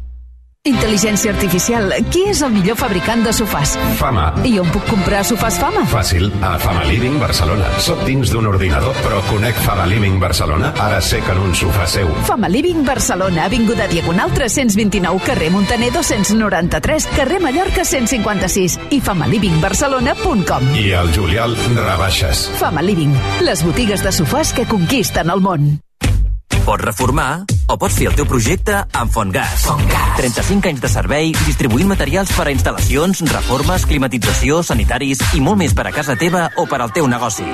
Intel·ligència artificial. Qui és el millor fabricant de sofàs? Fama. I on puc comprar sofàs Fama? Fàcil, a Fama Living Barcelona. Soc dins d'un ordinador, però conec Fama Living Barcelona. Ara sé que en un sofà seu. Fama Living Barcelona, Avinguda Diagonal 329, carrer Montaner 293, carrer Mallorca 156 i famalivingbarcelona.com. I al juliol, rebaixes. Fama Living, les botigues de sofàs que conquisten el món. Pots reformar o pots fer el teu projecte amb Fontgas. Fontgas. 35 anys de servei distribuint materials per a instal·lacions, reformes, climatització, sanitaris i molt més per a casa teva o per al teu negoci.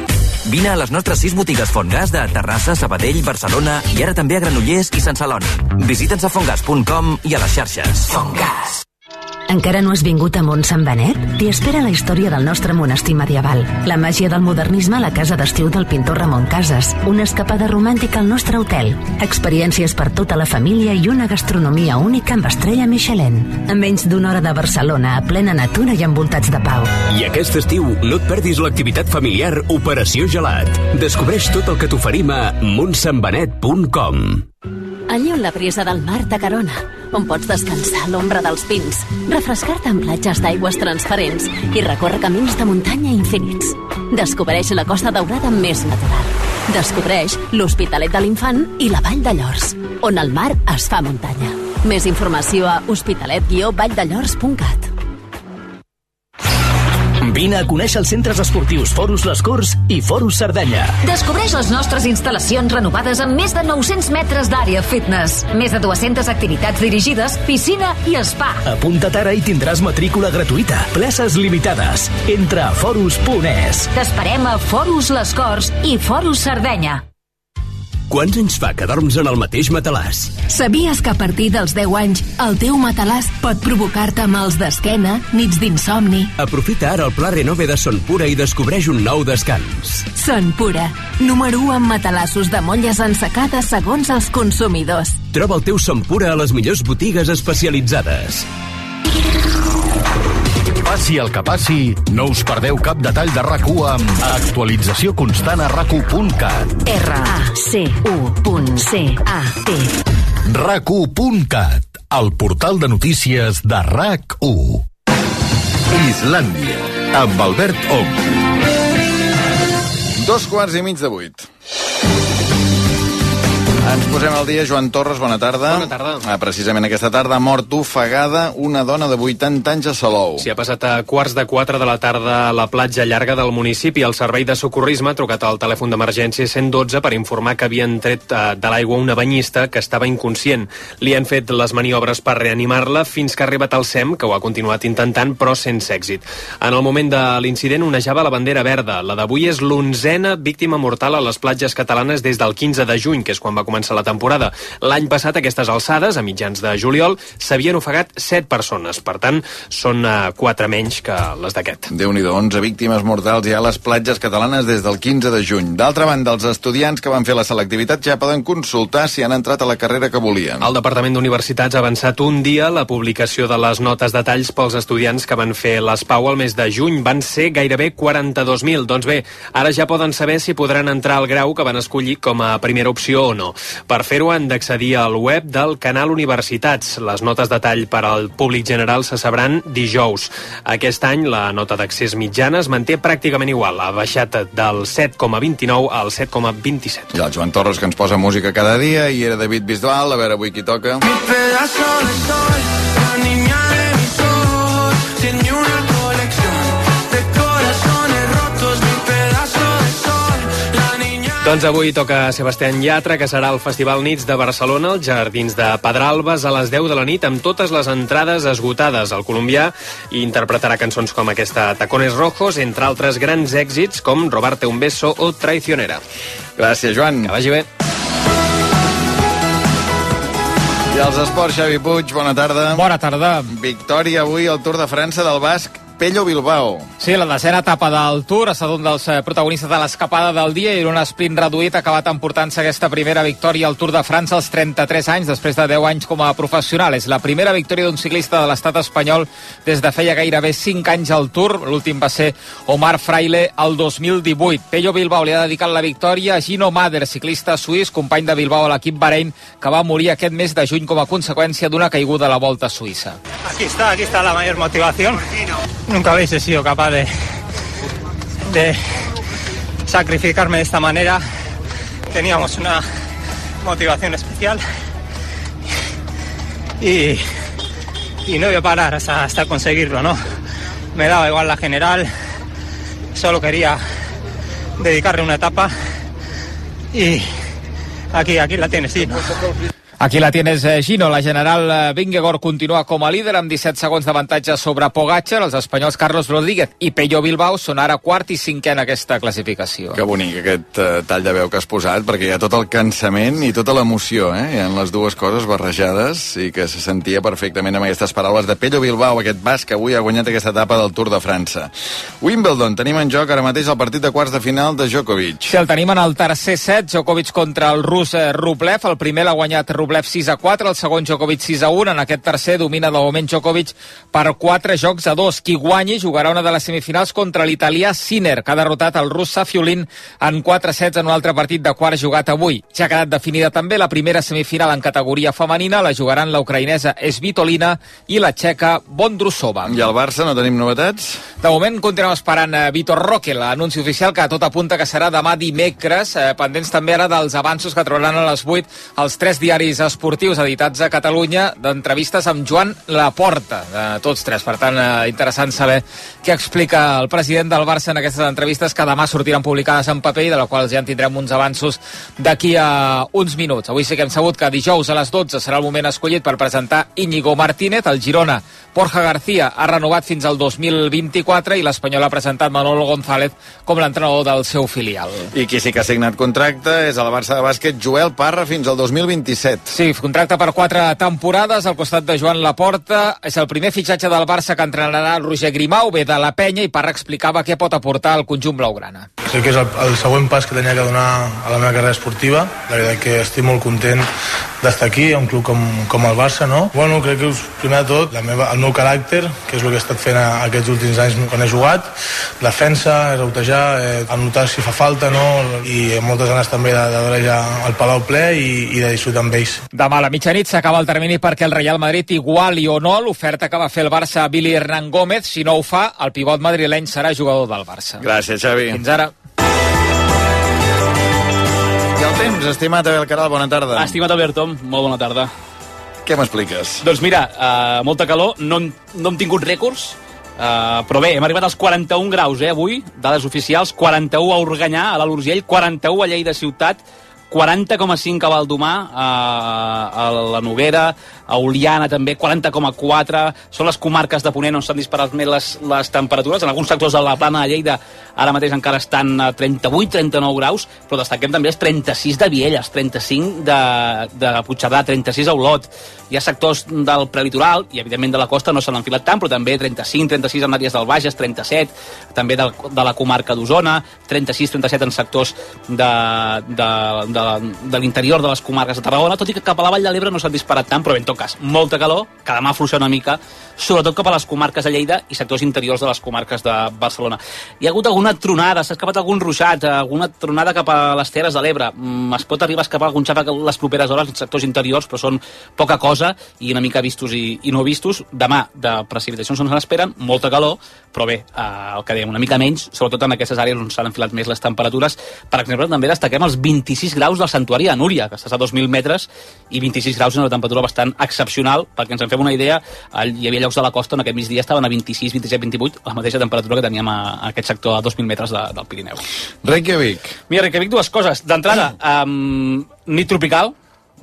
Vine a les nostres 6 botigues Fontgas de Terrassa, Sabadell, Barcelona i ara també a Granollers i Sant Celoni. Visita'ns a fontgas.com i a les xarxes. Fontgas. Encara no has vingut a Sant Benet? T'hi espera la història del nostre monestir medieval, la màgia del modernisme a la casa d'estiu del pintor Ramon Casas, una escapada romàntica al nostre hotel, experiències per tota la família i una gastronomia única amb estrella Michelin. A menys d'una hora de Barcelona, a plena natura i envoltats de pau. I aquest estiu no et perdis l'activitat familiar Operació Gelat. Descobreix tot el que t'oferim a montsanbenet.com. Allí on la brisa del mar t'acarona, on pots descansar a l'ombra dels pins, refrescar-te en platges d'aigües transparents i recórrer camins de muntanya infinits. Descobreix la Costa Daurada més natural. Descobreix l'Hospitalet de l'Infant i la Vall de Llors, on el mar es fa muntanya. Més informació a hospitalet-valldellors.cat. Vine a conèixer els centres esportius Forus Les Corts i Forus Cerdanya. Descobreix les nostres instal·lacions renovades amb més de 900 metres d'àrea fitness, més de 200 activitats dirigides, piscina i spa. Apunta't ara i tindràs matrícula gratuïta. Places limitades. Entra a forus.es. T'esperem a Forus Les Corts i Forus Cerdanya. Quants anys fa que dorms en el mateix matalàs? Sabies que a partir dels 10 anys el teu matalàs pot provocar-te mals d'esquena, nits d'insomni? Aprofita ara el pla Renove de Son Pura i descobreix un nou descans. Son Pura, número 1 en matalassos de molles ensecades segons els consumidors. Troba el teu Son Pura a les millors botigues especialitzades. Passi el que passi, no us perdeu cap detall de rac amb actualització constant a rac R-A-C-U.C-A-T rac el portal de notícies de RAC1. Islàndia, amb Albert Ong. Dos quarts i mig de vuit. Ens posem al dia. Joan Torres, bona tarda. Bona tarda. Ah, precisament aquesta tarda ha mort ofegada una dona de 80 anys a Salou. S'hi ha passat a quarts de 4 de la tarda a la platja llarga del municipi. El servei de socorrisme ha trucat al telèfon d'emergència 112 per informar que havien tret eh, de l'aigua una banyista que estava inconscient. Li han fet les maniobres per reanimar-la fins que ha arribat al SEM, que ho ha continuat intentant, però sense èxit. En el moment de l'incident onejava la bandera verda. La d'avui és l'onzena víctima mortal a les platges catalanes des del 15 de juny, que és quan va començar la temporada. L'any passat, a aquestes alçades, a mitjans de juliol, s'havien ofegat 7 persones. Per tant, són uh, 4 menys que les d'aquest. déu nhi 11 víctimes mortals ja a les platges catalanes des del 15 de juny. D'altra banda, els estudiants que van fer la selectivitat ja poden consultar si han entrat a la carrera que volien. El Departament d'Universitats ha avançat un dia la publicació de les notes detalls pels estudiants que van fer l'ESPAU al mes de juny. Van ser gairebé 42.000. Doncs bé, ara ja poden saber si podran entrar al grau que van escollir com a primera opció o no. Per fer-ho han d'accedir al web del canal Universitats. Les notes de tall per al públic general se sabran dijous. Aquest any la nota d'accés mitjana es manté pràcticament igual. Ha baixat del 7,29 al 7,27. I el Joan Torres, que ens posa música cada dia, i era David Bisbal, a veure avui qui toca. pedazo de sol, la niña de mis ojos, tiene una Doncs avui toca Sebastián Yatra, que serà al Festival Nits de Barcelona, als Jardins de Pedralbes, a les 10 de la nit, amb totes les entrades esgotades. El colombià i interpretarà cançons com aquesta Tacones Rojos, entre altres grans èxits com Robarte un beso o Traicionera. Gràcies, Joan. Que vagi bé. I els esports, Xavi Puig, bona tarda. Bona tarda. Victòria avui al Tour de França del Basc, Pello Bilbao. Sí, la desena etapa del Tour ha estat un dels eh, protagonistes de l'escapada del dia i un sprint reduït ha acabat emportant-se aquesta primera victòria al Tour de França als 33 anys, després de 10 anys com a professional. És la primera victòria d'un ciclista de l'estat espanyol des de feia gairebé 5 anys al Tour. L'últim va ser Omar Fraile el 2018. Pello Bilbao li ha dedicat la victòria a Gino Mader, ciclista suís, company de Bilbao a l'equip Bahrein, que va morir aquest mes de juny com a conseqüència d'una caiguda a la Volta Suïssa. Aquí está, aquí está la mayor motivación. Nunca habéis sido capaz de, sacrificarme de esta manera. Teníamos una motivación especial y, no iba a parar hasta, hasta conseguirlo, ¿no? Me daba igual la general, solo quería dedicarle una etapa y aquí, aquí la tienes, sí. Aquí la tienes, eh, Gino. La general eh, Vingegaard continua com a líder amb 17 segons d'avantatge sobre Pogacar. Els espanyols Carlos Rodríguez i Pello Bilbao són ara quart i cinquè en aquesta classificació. Que bonic aquest uh, tall de veu que has posat, perquè hi ha tot el cansament i tota l'emoció, eh? Hi ha les dues coses barrejades i que se sentia perfectament amb aquestes paraules de Pello Bilbao, aquest basc que avui ha guanyat aquesta etapa del Tour de França. Wimbledon, tenim en joc ara mateix el partit de quarts de final de Djokovic. Si el tenim en el tercer set, Djokovic contra el rus eh, Rublev. El primer l'ha guanyat Rublev 6 a 4, el segon Djokovic 6 a 1. En aquest tercer domina de moment Djokovic per 4 jocs a 2. Qui guanyi jugarà una de les semifinals contra l'italià Sinner, que ha derrotat el rus Safiulin en 4 sets en un altre partit de quart jugat avui. Ja ha quedat definida també la primera semifinal en categoria femenina. La jugaran la ucraïnesa Svitolina i la txeca Bondrusova. I al Barça no tenim novetats? De moment continuem esperant eh, Vitor Roque, l'anunci oficial que tot apunta que serà demà dimecres, eh, pendents també ara dels avanços que trobaran a les 8 els tres diaris esportius editats a Catalunya d'entrevistes amb Joan Laporta, de tots tres. Per tant, eh, interessant saber què explica el president del Barça en aquestes entrevistes que demà sortiran publicades en paper i de la quals ja en tindrem uns avanços d'aquí a uns minuts. Avui sí que hem sabut que dijous a les 12 serà el moment escollit per presentar Íñigo Martínez, el Girona Borja García ha renovat fins al 2024 i l'Espanyol ha presentat Manolo González com l'entrenador del seu filial. I qui sí que ha signat contracte és el Barça de bàsquet Joel Parra fins al 2027. Sí, contracte per quatre temporades al costat de Joan Laporta. És el primer fitxatge del Barça que entrenarà el Roger Grimau, ve de la penya i Parra explicava què pot aportar al conjunt blaugrana. Crec que és el, el següent pas que tenia que donar a la meva carrera esportiva. La veritat que estic molt content d'estar aquí, a un club com, com el Barça, no? Bueno, crec que primer de tot la meva, el meu caràcter, que és el que he estat fent aquests últims anys quan he jugat, defensa, reutejar, eh, anotar si fa falta, no? I moltes ganes també de, de veure ja el Palau ple i, i de disfrutar amb ells. Demà a la mitjanit s'acaba el termini perquè el Real Madrid iguali o no l'oferta que va fer el Barça a Billy Hernán Gómez. Si no ho fa, el pivot madrileny serà jugador del Barça. Gràcies, Xavi. Fins ara. I el temps, estimat Abel Caral, bona tarda. Estimat Albert Tom, molt bona tarda. Què m'expliques? Doncs mira, uh, molta calor, no, no hem tingut rècords, uh, però bé, hem arribat als 41 graus, eh, avui, dades oficials, 41 a Organyà, a l'Alt Urgell, 41 a Lleida Ciutat, 40,5 a Valdomar, a, a la Noguera, a Oliana també, 40,4. Són les comarques de Ponent on s'han disparat més les, les temperatures. En alguns sectors de la plana de Lleida ara mateix encara estan a 38-39 graus, però destaquem també els 36 de Vielles, 35 de, de Puigcerdà, 36 a Olot. Hi ha sectors del prelitoral i, evidentment, de la costa no s'han enfilat tant, però també 35, 36 en àrees del Bages, 37, també de, de la comarca d'Osona, 36, 37 en sectors de, de, de, de l'interior de les comarques de Tarragona, tot i que cap a la Vall de l'Ebre no s'han disparat tant, però bé, en tot cas, molta calor, que demà afluixar una mica, sobretot cap a les comarques de Lleida i sectors interiors de les comarques de Barcelona. Hi ha hagut alguna tronada, s'ha escapat algun ruixat, alguna tronada cap a les Terres de l'Ebre. Mm, Es pot arribar a escapar algun xàfec les properes hores en sectors interiors, però són poca cosa i una mica vistos i, i no vistos. Demà de precipitacions no se n'esperen, molta calor, però bé, eh, el que dèiem, una mica menys, sobretot en aquestes àrees on s'han enfilat més les temperatures. Per exemple, també destaquem els 26 graus del santuari de Núria, que estàs a 2.000 metres, i 26 graus és una temperatura bastant excepcional, perquè ens en fem una idea, hi havia llocs de la costa on aquest migdia estaven a 26, 27, 28, la mateixa temperatura que teníem a, a aquest sector a 2.000 metres de, del Pirineu. Reykjavik. Mira, Reykjavik, dues coses. D'entrada, um, nit tropical,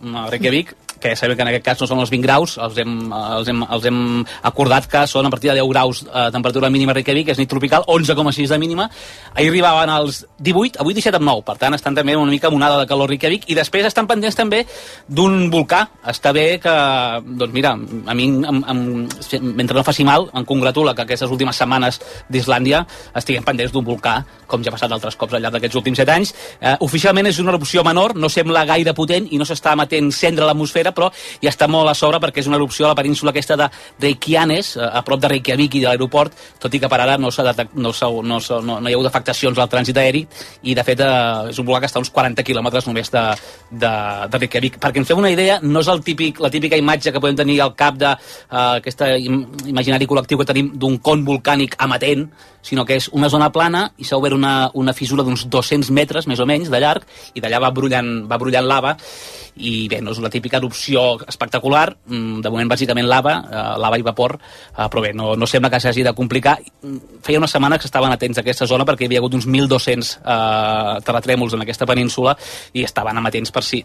a Reykjavik, que ja sabem que en aquest cas no són els 20 graus, els hem, els hem, els hem acordat que són a partir de 10 graus eh, temperatura mínima a Reykjavik, és nit tropical, 11,6 de mínima. Ahir arribaven als 18, avui 17 amb 9, per tant estan també una mica monada de calor Reykjavik, i després estan pendents també d'un volcà. Està bé que, doncs mira, a mi, em, em, mentre no faci mal, em congratula que aquestes últimes setmanes d'Islàndia estiguem pendents d'un volcà, com ja ha passat altres cops al llarg d'aquests últims 7 anys. Eh, oficialment és una erupció menor, no sembla gaire potent i no s'està emetent cendra a l'atmosfera, però ja està molt a sobre perquè és una erupció a la península aquesta de Reykjanes, eh, a prop de Reykjavik i de l'aeroport, tot i que per ara no, no, no, no, no hi ha hagut afectacions al trànsit aeri i de fet eh, és un volcà que està a uns 40 quilòmetres només de, de, de Reykjavik. Perquè ens fem una idea, no és el típic, la típica imatge que podem tenir al cap d'aquest im imaginari col·lectiu que tenim d'un con volcànic amatent, sinó que és una zona plana i s'ha obert una, una fissura d'uns 200 metres, més o menys, de llarg, i d'allà va brullant, va brullant lava, i bé, no és la típica erupció espectacular, mm, de moment bàsicament lava, eh, lava i vapor, eh, però bé, no, no sembla que s'hagi de complicar. Feia una setmana que estaven atents a aquesta zona perquè hi havia hagut uns 1.200 eh, terratrèmols en aquesta península i estaven amatents per si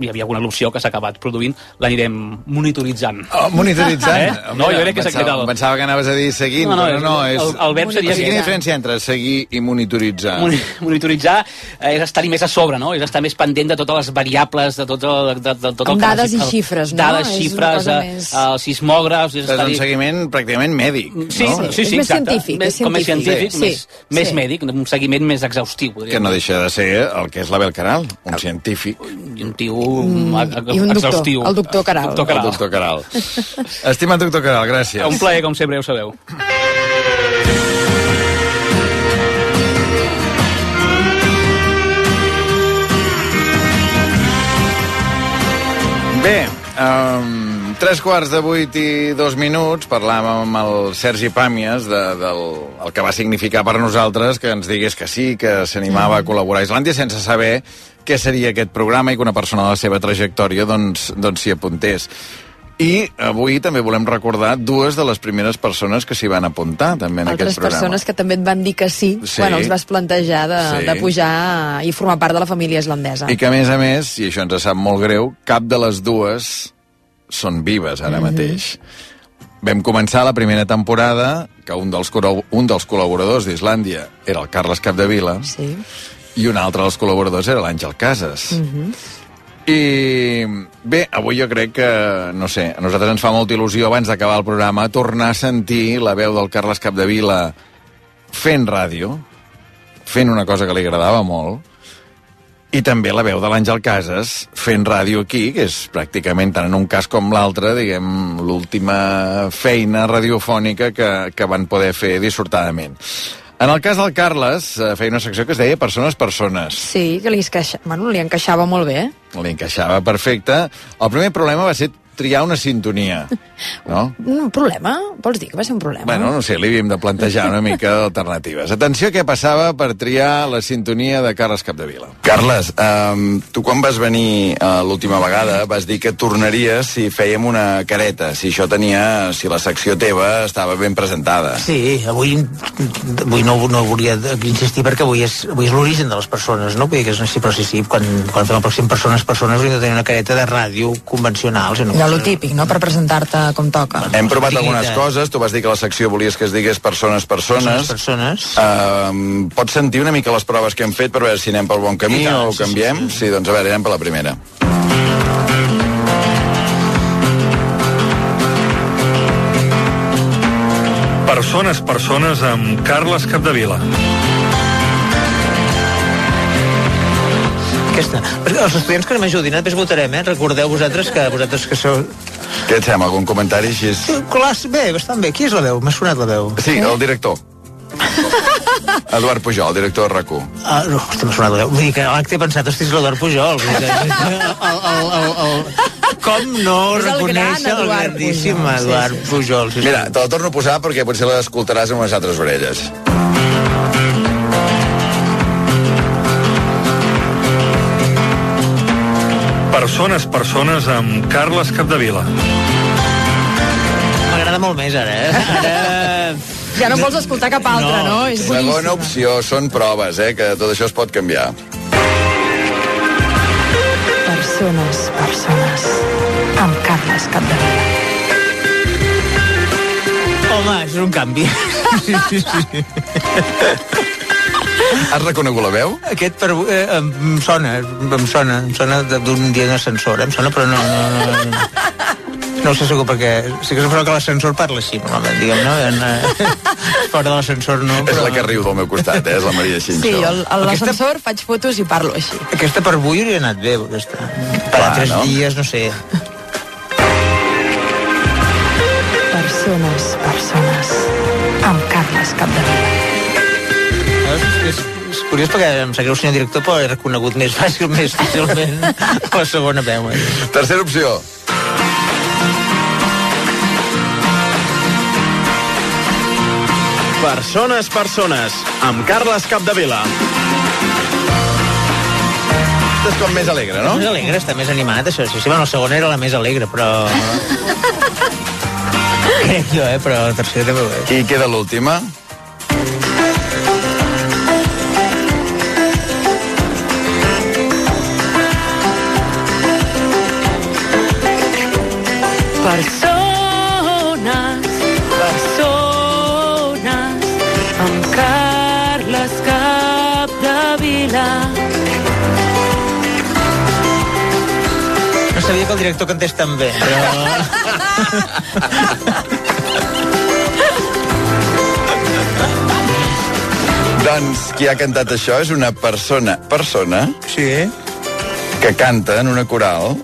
hi havia alguna erupció que s'ha acabat produint, l'anirem monitoritzant. Oh, monitoritzant? Eh? No, mira, jo crec que aquest el... pensava que anaves a dir seguint, No, no, però no, és- és... el- el verb seria O sigui, quina diferència entre seguir i monitoritzar? Moni- Monitoritzar eh, és estar-hi més a sobre, no? És estar més pendent de totes les variables, de tot el, de, de, tot el Amb que dades i necessita- xifres, no? Dades, És xifres, cosa eh, més- els sismògrafs... És És un seguiment pràcticament mèdic, Sí, no? sí, sí, És més exacte. científic, Més, és com més científic. Sí, més, més sí. mèdic, un seguiment més exhaustiu. podríem Que no deixa de ser el que és l'Abel Caral, un científic. I un tio mm, I un doctor, exhaustiu. el doctor Caral. Doctor Caral. El doctor Caral. Estimat doctor Caral, gràcies. Un plaer, com sempre, ja ho sabeu. Bé, um, tres quarts de vuit i dos minuts parlàvem amb el Sergi Pàmies de, del el que va significar per nosaltres que ens digués que sí, que s'animava a col·laborar a Islàndia sense saber què seria aquest programa i que una persona de la seva trajectòria doncs, doncs s'hi apuntés. I avui també volem recordar dues de les primeres persones que s'hi van apuntar també en Altres aquest programa. persones que també et van dir que sí, Sí. quan els vas plantejar de, Sí. de pujar i formar part de la família islandesa. I que, a més a més, i això ens sap molt greu, cap de les dues són vives ara Mhm. mateix. Vam començar la primera temporada que un dels, un dels col·laboradors d'Islàndia era el Carles Capdevila sí. I un altre dels col·laboradors era l'Àngel Casas. Mhm. I bé, avui jo crec que, no sé, a nosaltres ens fa molta il·lusió abans d'acabar el programa tornar a sentir la veu del Carles Capdevila fent ràdio, fent una cosa que li agradava molt, i també la veu de l'Àngel Casas fent ràdio aquí, que és pràcticament tant en un cas com l'altre, diguem, l'última feina radiofònica que, que van poder fer dissortadament. En el cas del Carles, eh, feia una secció que es deia Persones, Persones. Sí, que li, esqueixa... bueno, li encaixava molt bé. Li encaixava perfecte. El primer problema va ser triar una sintonia, no? Un problema? Vols dir que va ser un problema? Bueno, no sé, li havíem de plantejar una mica d'alternatives. Atenció què passava per triar la sintonia de Carles Capdevila. Carles, um, tu quan vas venir uh, l'última vegada vas dir que tornaries si fèiem una careta, si això tenia, si la secció teva estava ben presentada. Sí, avui, avui no, no volia insistir perquè avui és, avui és l'origen de les persones, no? Vull dir que és així, però sí, sí, quan, quan fem el pròxim persones, persones, hauríem de tenir una careta de ràdio convencional. Si no, Ja lo típic, no?, per presentar-te com toca. Hem provat algunes coses, tu vas dir que la secció volies que es digués persones, persones. Persones, persones. Uh, pots sentir una mica les proves que hem fet per veure si anem pel bon camí tant, o sí, canviem? Sí, sí, doncs a veure, anem per la primera. Persones, persones amb Carles Capdevila. Aquesta. Perquè els estudiants que no m'ajudin, eh? després votarem, eh? Recordeu vosaltres que vosaltres que sou... Què et sembla? Algun comentari així? És... Clar, bé, bastant bé. Qui és la veu? M'ha sonat la veu. Sí, el director. Eduard Pujol, director de RAC1. Ah, no, hosti, m'ha sonat la veu. Vull dir que l'acte he pensat, hosti, és l'Eduard Pujol. Vull dir que- el, el, el, el, com no És el gran reconèixer el, Eduard grandíssim Pujol, sí, Eduard sí, Pujol? Sí, Mira, te la torno a posar perquè potser l'escoltaràs amb unes altres orelles. Persones, persones amb Carles Capdevila. M'agrada molt més ara, eh? Ara... Ja no vols escoltar cap altra, no? És Segona boníssima. opció, són proves, eh, que tot això es pot canviar. Persones, persones. Amb Carles Capdevila. Home, és un canvi. Sí, sí, sí. Has reconegut la veu? Aquest per, eh, em, sona, em sona, em sona de- d'un dia d'ascensor, eh? em sona, però no, no, no, no, no ho sé segur perquè sí que suposo que l'ascensor parla així, normalment, diguem, no? En, eh, fora de l'ascensor no, És la que riu del meu costat, eh? és la Maria Xinxó. Sí, jo a l'ascensor faig fotos i parlo així. Aquesta per avui hauria anat bé, aquesta. Per Clar, altres no? dies, no sé. Persones, persones. Amb Carles Capdevila. És, és, és curiós perquè em sap greu, senyor director, però he reconegut més fàcil, més fàcilment la segona veu. Eh? Tercera opció. Persones, persones, amb Carles Capdevila. És com més alegre, no? Més alegre, està més animat, això. Sí, sí, bueno, la segona era la més alegre, però... Crec jo, eh? Però la tercera també ho és. I queda l'última. Persones, persones, amb Carles Capdevila. No sabia que el director cantés tan bé, però... Doncs qui ha cantat això és una persona, persona, sí. que canta en una coral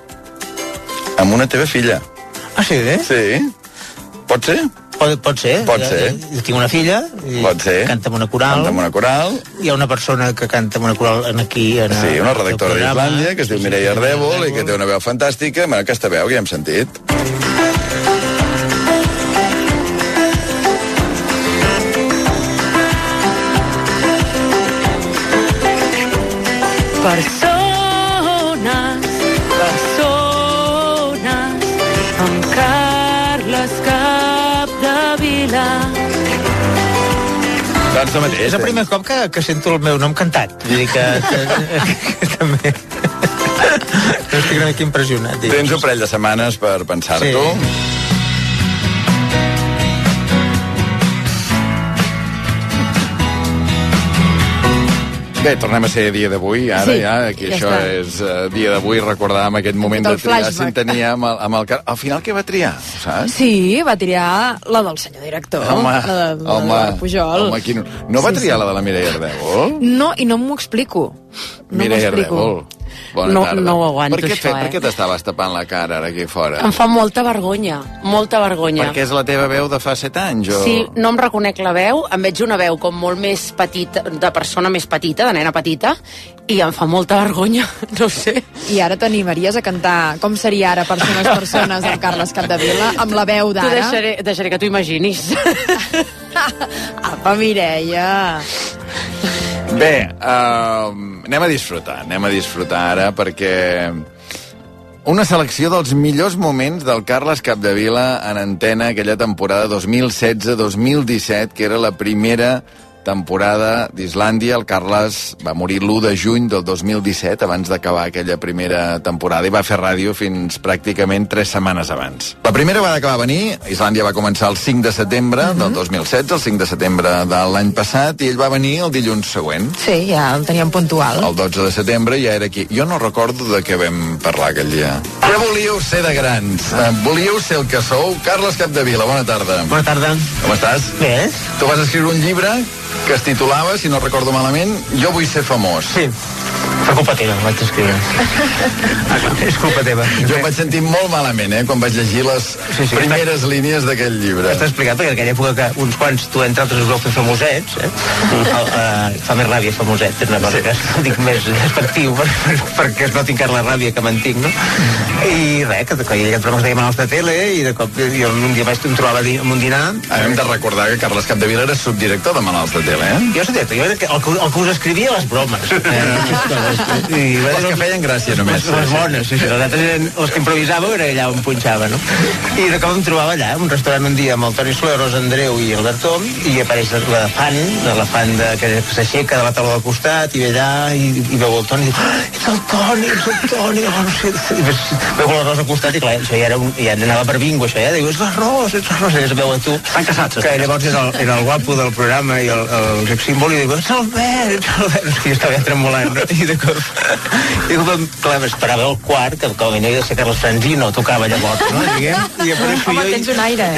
amb una teva filla. Ah, sí? Eh? Sí. Pot ser? Pot, pot ser. Pot ser. Jo, jo tinc una filla i Pot ser. canta en una coral. Canta en una coral. Hi ha una persona que canta en una coral en aquí. En Sí, una redactora d'Islàndia, que es diu Mireia Ardèvol i que té una veu fantàstica. Bueno, aquesta veu ja hem sentit. Persones, Doncs mateix. És el primer cop que, que sento el meu nom cantat. Vull dir que, que, que també... Estic una mica impressionat. Tens un parell de setmanes per pensar-t'ho. Sí. Bé, tornem a ser dia d'avui, ara Sí, ja, que ja això està. és uh, dia d'avui, recordàvem aquest moment de triar flashback. sintonia amb el, amb el... car- Al final què va triar, saps? Sí, va triar la del senyor director, Home, la de, la home, de Pujol. home, quin... no va Sí, triar sí. la de la Mireia Ardèvol? No, i no m'ho explico. No Mireia. Ardèvol. Bona no, tarda. no ho aguanto, per què, això, fe- Per eh? què t'estaves tapant la cara ara aquí fora? Em fa molta vergonya, molta vergonya. Perquè és la teva veu de fa set anys, o...? Sí, no em reconec la veu, em veig una veu com molt més petita, de persona més petita, de nena petita, i em fa molta vergonya, no sé. I ara t'animaries a cantar com seria ara Persones, Persones amb Carles Capdevila amb la veu Tu d'ara? deixaré, deixaré que t'ho imaginis. Apa, Mireia! Bé, uh, anem a disfrutar, anem a disfrutar ara perquè una selecció dels millors moments del Carles Capdevila en antena aquella temporada 2016-2017, que era la primera temporada d'Islàndia. El Carles va morir l'1 de juny del 2017, abans d'acabar aquella primera temporada, i va fer ràdio fins pràcticament tres setmanes abans. La primera va acabar a venir, Islàndia va començar el 5 de setembre del 2016, el 5 de setembre de l'any passat, i ell va venir el dilluns següent. Sí, ja el teníem puntual. El 12 de setembre ja era aquí. Jo no recordo de què vam parlar aquell dia. Què volíeu ser de grans? Eh, volíeu ser el que sou? Carles Capdevila, bona tarda. Bona tarda. Com estàs? Bé. Tu vas escriure un llibre que es titulava, si no recordo malament, Jo vull ser famós. Sí. Per culpa teva, vaig escriure. és culpa teva. Jo em vaig sentir molt malament, eh, quan vaig llegir les Sí, sí, primeres línies d'aquell llibre. Està explicat perquè en aquella època que uns quants, tu entre altres, us vau fer famosets, eh? El, uh, fa més ràbia famoset, és una cosa que ho dic més despectiu per, per, perquè es noti encara la ràbia que mantinc, no? I res, que, que aquest programa es deia Manuals de Tele i de cop jo un dia vaig em trobava di- en un dinar Ara hem de recordar que Carles Capdevila era subdirector de Manuals de Tele, eh? jo soc director, jo era que, el, que- el que us escrivia les bromes. Eh, I, Les que feien gràcia només. Les, les bones, sí, sí. Les altres eren els que improvisàveu, era allà on punxava, no? I de cop em trobava allà, un restaurant un dia amb el Toni Soler, Rosa Andreu i Albert Tom, i apareix la fan, la fan de, que s'aixeca de la taula del costat, i ve allà, i, i veu el Toni, i diu, ah, ets el Toni, ets el Toni, oh, no sé, i ves, veu la Rosa al costat, i clar, això ja, era un, ja anava per bingo, això, ja, diu, és la Rosa, ets la Rosa, i es veu a tu. Estan casats. Que llavors era el, era el guapo del programa i el, el sex símbol, i diu, ets l'Albert, ets l'Albert, és que jo estava ja tremolant, no? I de i de cop, clar, m'esperava el quart, que com a mínim de ser Carles Franzino, tocava llavors, no? Diguem, i apareixo Home, jo i, tens un aire.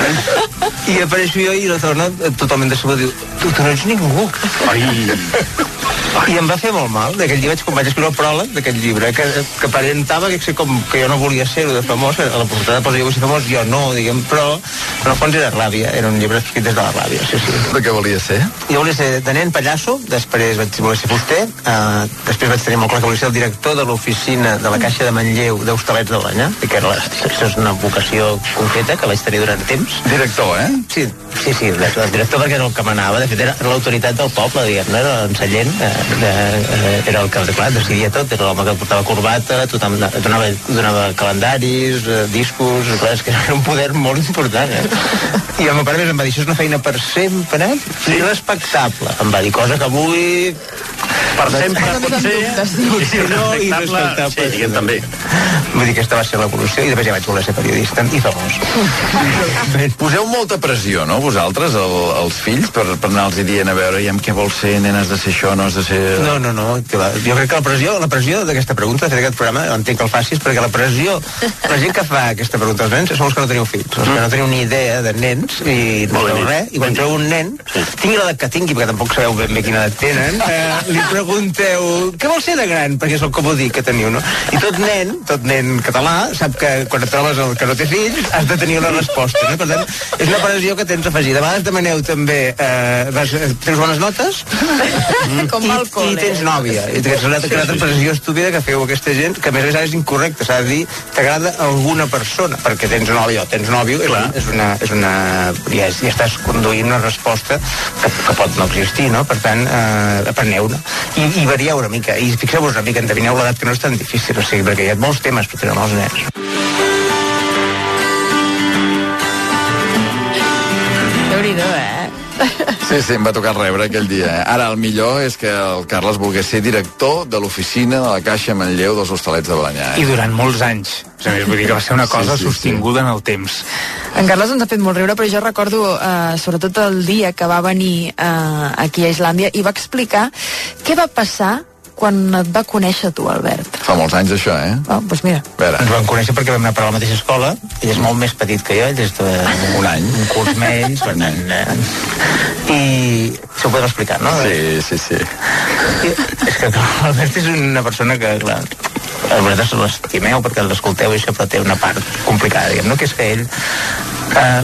i apareixo jo i la dona totalment decebut diu, tu, tu no ets ningú. Ai. I em va fer molt mal. D'aquell vaig, quan vaig escriure el pròleg d'aquest llibre, que, que aparentava que, com, que jo no volia ser de famós, a la portada posa jo vull ser famós, jo no, diguem, però en el fons era ràbia, era un llibre escrit des de la ràbia, sí, sí. De què volia ser? Jo volia ser de nen pallasso, després vaig voler ser fuster, eh, després vaig tenir molt clar que volia ser el director de l'oficina de la Caixa de Manlleu d'Hostalets de l'Anya, que era la, això és una vocació concreta que vaig tenir durant temps. Director, eh? Sí, sí, sí, el director perquè era el que manava, de fet era l'autoritat del poble, diguem-ne, era l'ensellent, eh, de, eh, era el que, clar, decidia tot, era l'home que portava corbata, tothom donava, donava calendaris, eh, discos, clar, és que era un poder molt important, eh? I el meu pare més em va dir, això és una feina per sempre, sí. respectable. Em va dir, cosa que avui... Per sempre, Doncs- potser, Sí, no, i respectable, sí, diguem també. Vull dir que aquesta va ser l'evolució i després ja vaig voler ser periodista i famós. Poseu molta pressió, no, vosaltres, el, els fills, per, per anar-los dient a veure, i amb què vols ser, nen, has de ser això, no has de ser... No, no, no. La, jo crec que la pressió, la pressió d'aquesta pregunta, de fer aquest programa, entenc que el facis, perquè la pressió, la gent que fa aquesta pregunta als nens són els que no teniu fills, els que no teniu ni idea de nens i no sabeu res, i quan treu un nen, tingui l'edat que tingui, perquè tampoc sabeu ben bé quina edat tenen, eh, li pregunteu què vol ser de gran, perquè és el comodí que teniu, no? I tot nen, tot nen català, sap que quan et trobes el que no té fills, has de tenir una resposta, no? Per tant, és una pressió que tens afegida. A vegades demaneu també, eh, vas, eh, tens bones notes? Com I, al col·le. I tens nòvia. I tens una, una altra pressió estúpida que feu aquesta gent, que a més a més és incorrecta. S'ha de dir, t'agrada alguna persona, perquè tens nòvia o tens nòvio, és, és una... És una ja, és, ja estàs conduint una resposta que, que pot no existir, no? Per tant, eh, apreneu-ne. I, I varieu una mica, i fixeu-vos una mica, endevineu l'edat que no és tan difícil, o sigui, perquè hi ha molts temes per treure amb els nens. Sí, sí, em va tocar rebre aquell dia. Eh? Ara, el millor és que el Carles volgués ser director de l'oficina de la Caixa Manlleu dels Hostalets de Balanyà. I Eh? durant molts anys. A més, vull dir que va ser una cosa Sí, sí, sí. sostinguda en el temps. En Carles ens ha fet molt riure, però jo recordo eh, sobretot el dia que va venir eh, aquí a Islàndia i va explicar què va passar quan et va conèixer tu, Albert? Fa molts anys això, eh? Oh, doncs mira. A veure. Ens vam conèixer perquè vam anar a la mateixa escola. Ell és molt més petit que jo, ell és de... Un any. Un curs menys, per tant... Eh, I això ho podem explicar, no? Sí, sí, sí. I, és que clar, l'Albert és una persona que, clar, a vosaltres l'estimeu perquè l'escolteu i això, però té una part complicada, diguem, no? Que és que ell eh,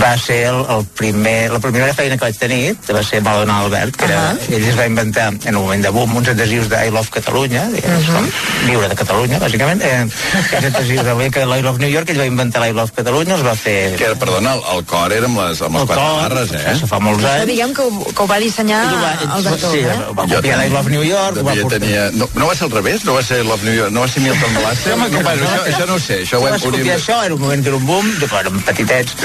va ser el, el primer, la primera feina que vaig tenir va ser amb el Albert, que era, uh -huh. ell es va inventar en un moment de boom uns adhesius d'I Love Catalunya, diguem, uh -huh. com viure de Catalunya, bàsicament, eh, aquests adhesius de que l'I Love New York, ell va inventar l'I Love Catalunya, els va fer... Que era, perdona, el, el cor era amb les, amb les El quatre cor, barres, eh? això fa molts anys. diguem que ho, que ho va dissenyar Albert sí, eh? va copiar l'I Love New York, ho va portar. tenia... No, no va ser al revés? No va ser Love New York? No va ser Milton? Home, que no, bueno, no, això, això no ho sé. Això ho hem això, era un moment que era un boom, de, érem petitets,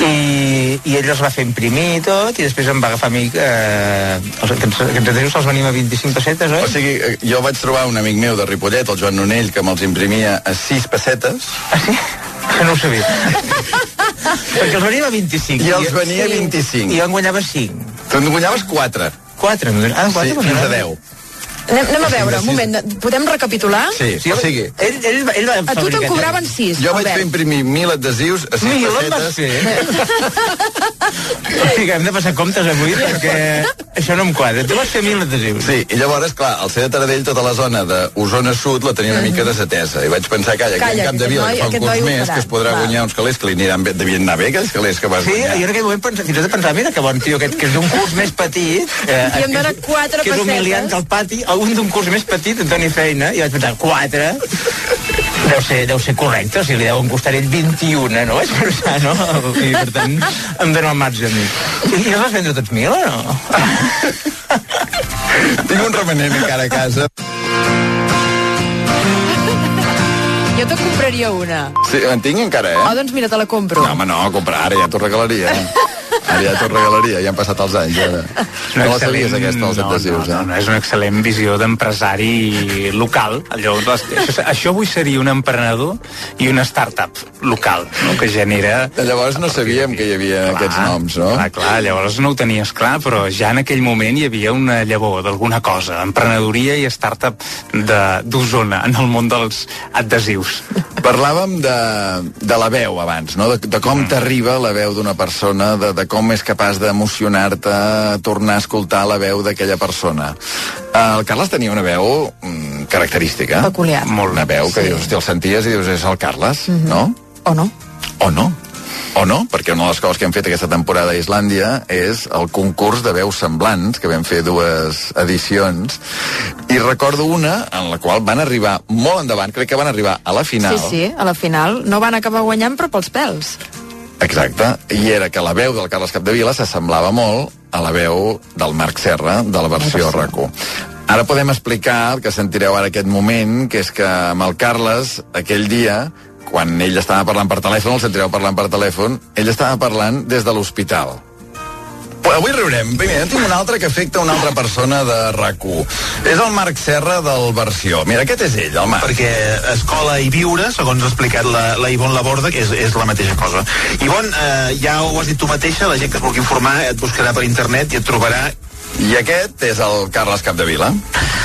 i, i ell els va fer imprimir i tot, i després em va agafar a mi, eh, els, aquests, els venim a 25 pessetes, oi? O sigui, eh, jo vaig trobar un amic meu de Ripollet, el Joan Nonell, que me'ls imprimia a 6 pessetes. Ah, sí? Això no ho sabia. Perquè els venia a 25. I els venia a 25. I jo en guanyava 5. Tu en guanyaves 4. 4? Ah, 4? Sí, fins a 10. Anem, anem a veure, un moment, podem recapitular? Sí, o sigui... Ell, ell, ell va A tu te'n cobraven 6, Jo vaig fer imprimir 1.000 adhesius a 6 Mil en vas sigui, hem de passar comptes avui perquè això no em quadra. Tu vas fer 1.000 adhesius. Sí, i llavors, clar, al ser de Taradell, tota la zona d'Osona Sud la tenia una mica desatesa. I vaig pensar, calla, aquí Calla, en Cap de Vila, que fa un curs més, farà. que es podrà Va. guanyar uns calés que li aniran bé, devien anar bé, aquells calés que vas Sí, guanyar. jo en aquell moment pensa, fins i tot pensava, mira que bon tio aquest, que és d'un curs més petit. Eh, I em dona quatre que és humiliant que al pati, un d'un curs més petit et doni feina, i vaig pensar, quatre? Deu ser, deu ser correcte, o sigui, li deuen costar ell 21, no? Vaig pensar, no? I per tant, em dona el marge a mi. I, i els vas vendre tots mil o no? Tinc un remenent encara a casa. Jo te compraria una. Sí, en tinc encara, eh? Oh, doncs mira, te la compro. No, home, no, comprar ara, ja t'ho regalaria. Ara ja t'ho regalaria, ja han passat els anys. Ja. No la sabies, aquesta, els no, adhesius, no, no, eh? no, és una excel·lent visió d'empresari local. Allò, les, això, això avui seria un emprenedor i una startup local, no? que genera... Llavors no sabíem que hi havia aquests noms, no? Clar, clar, llavors no ho tenies clar, però ja en aquell moment hi havia una llavor d'alguna cosa, emprenedoria i startup de- d'Osona en el món dels adhesius. Parlàvem de, de la veu abans, no? de, de com t'arriba la veu d'una persona, de, de com és capaç d'emocionar-te tornar a escoltar la veu d'aquella persona. El Carles tenia una veu mm, característica. Peculiar. Molt una veu que Sí. dius, el senties i dius, és el Carles, Mhm. no? O no? O no. O no, perquè una de les coses que hem fet aquesta temporada a Islàndia és el concurs de veus semblants, que vam fer dues edicions, i recordo una en la qual van arribar molt endavant, crec que van arribar a la final. Sí, sí, a la final no van acabar guanyant, però pels pèls. Exacte, i era que la veu del Carles Capdevila s'assemblava molt a la veu del Marc Serra, de la versió RAC1. Ara podem explicar el que sentireu ara aquest moment, que és que amb el Carles, aquell dia, quan ell estava parlant per telèfon, el sentireu parlant per telèfon, ell estava parlant des de l'hospital. Avui riurem. Primer, en tinc un altre que afecta una altra persona de RAC1. És el Marc Serra del Versió. Mira, aquest és ell, el Marc. perquè escola i viure, segons ha explicat la, la Ivonne Laborda, que és, és la mateixa cosa. Ivonne, eh, ja ho has dit tu mateixa, la gent que et vulgui informar et buscarà per internet i et trobarà I aquest és el Carles Capdevila.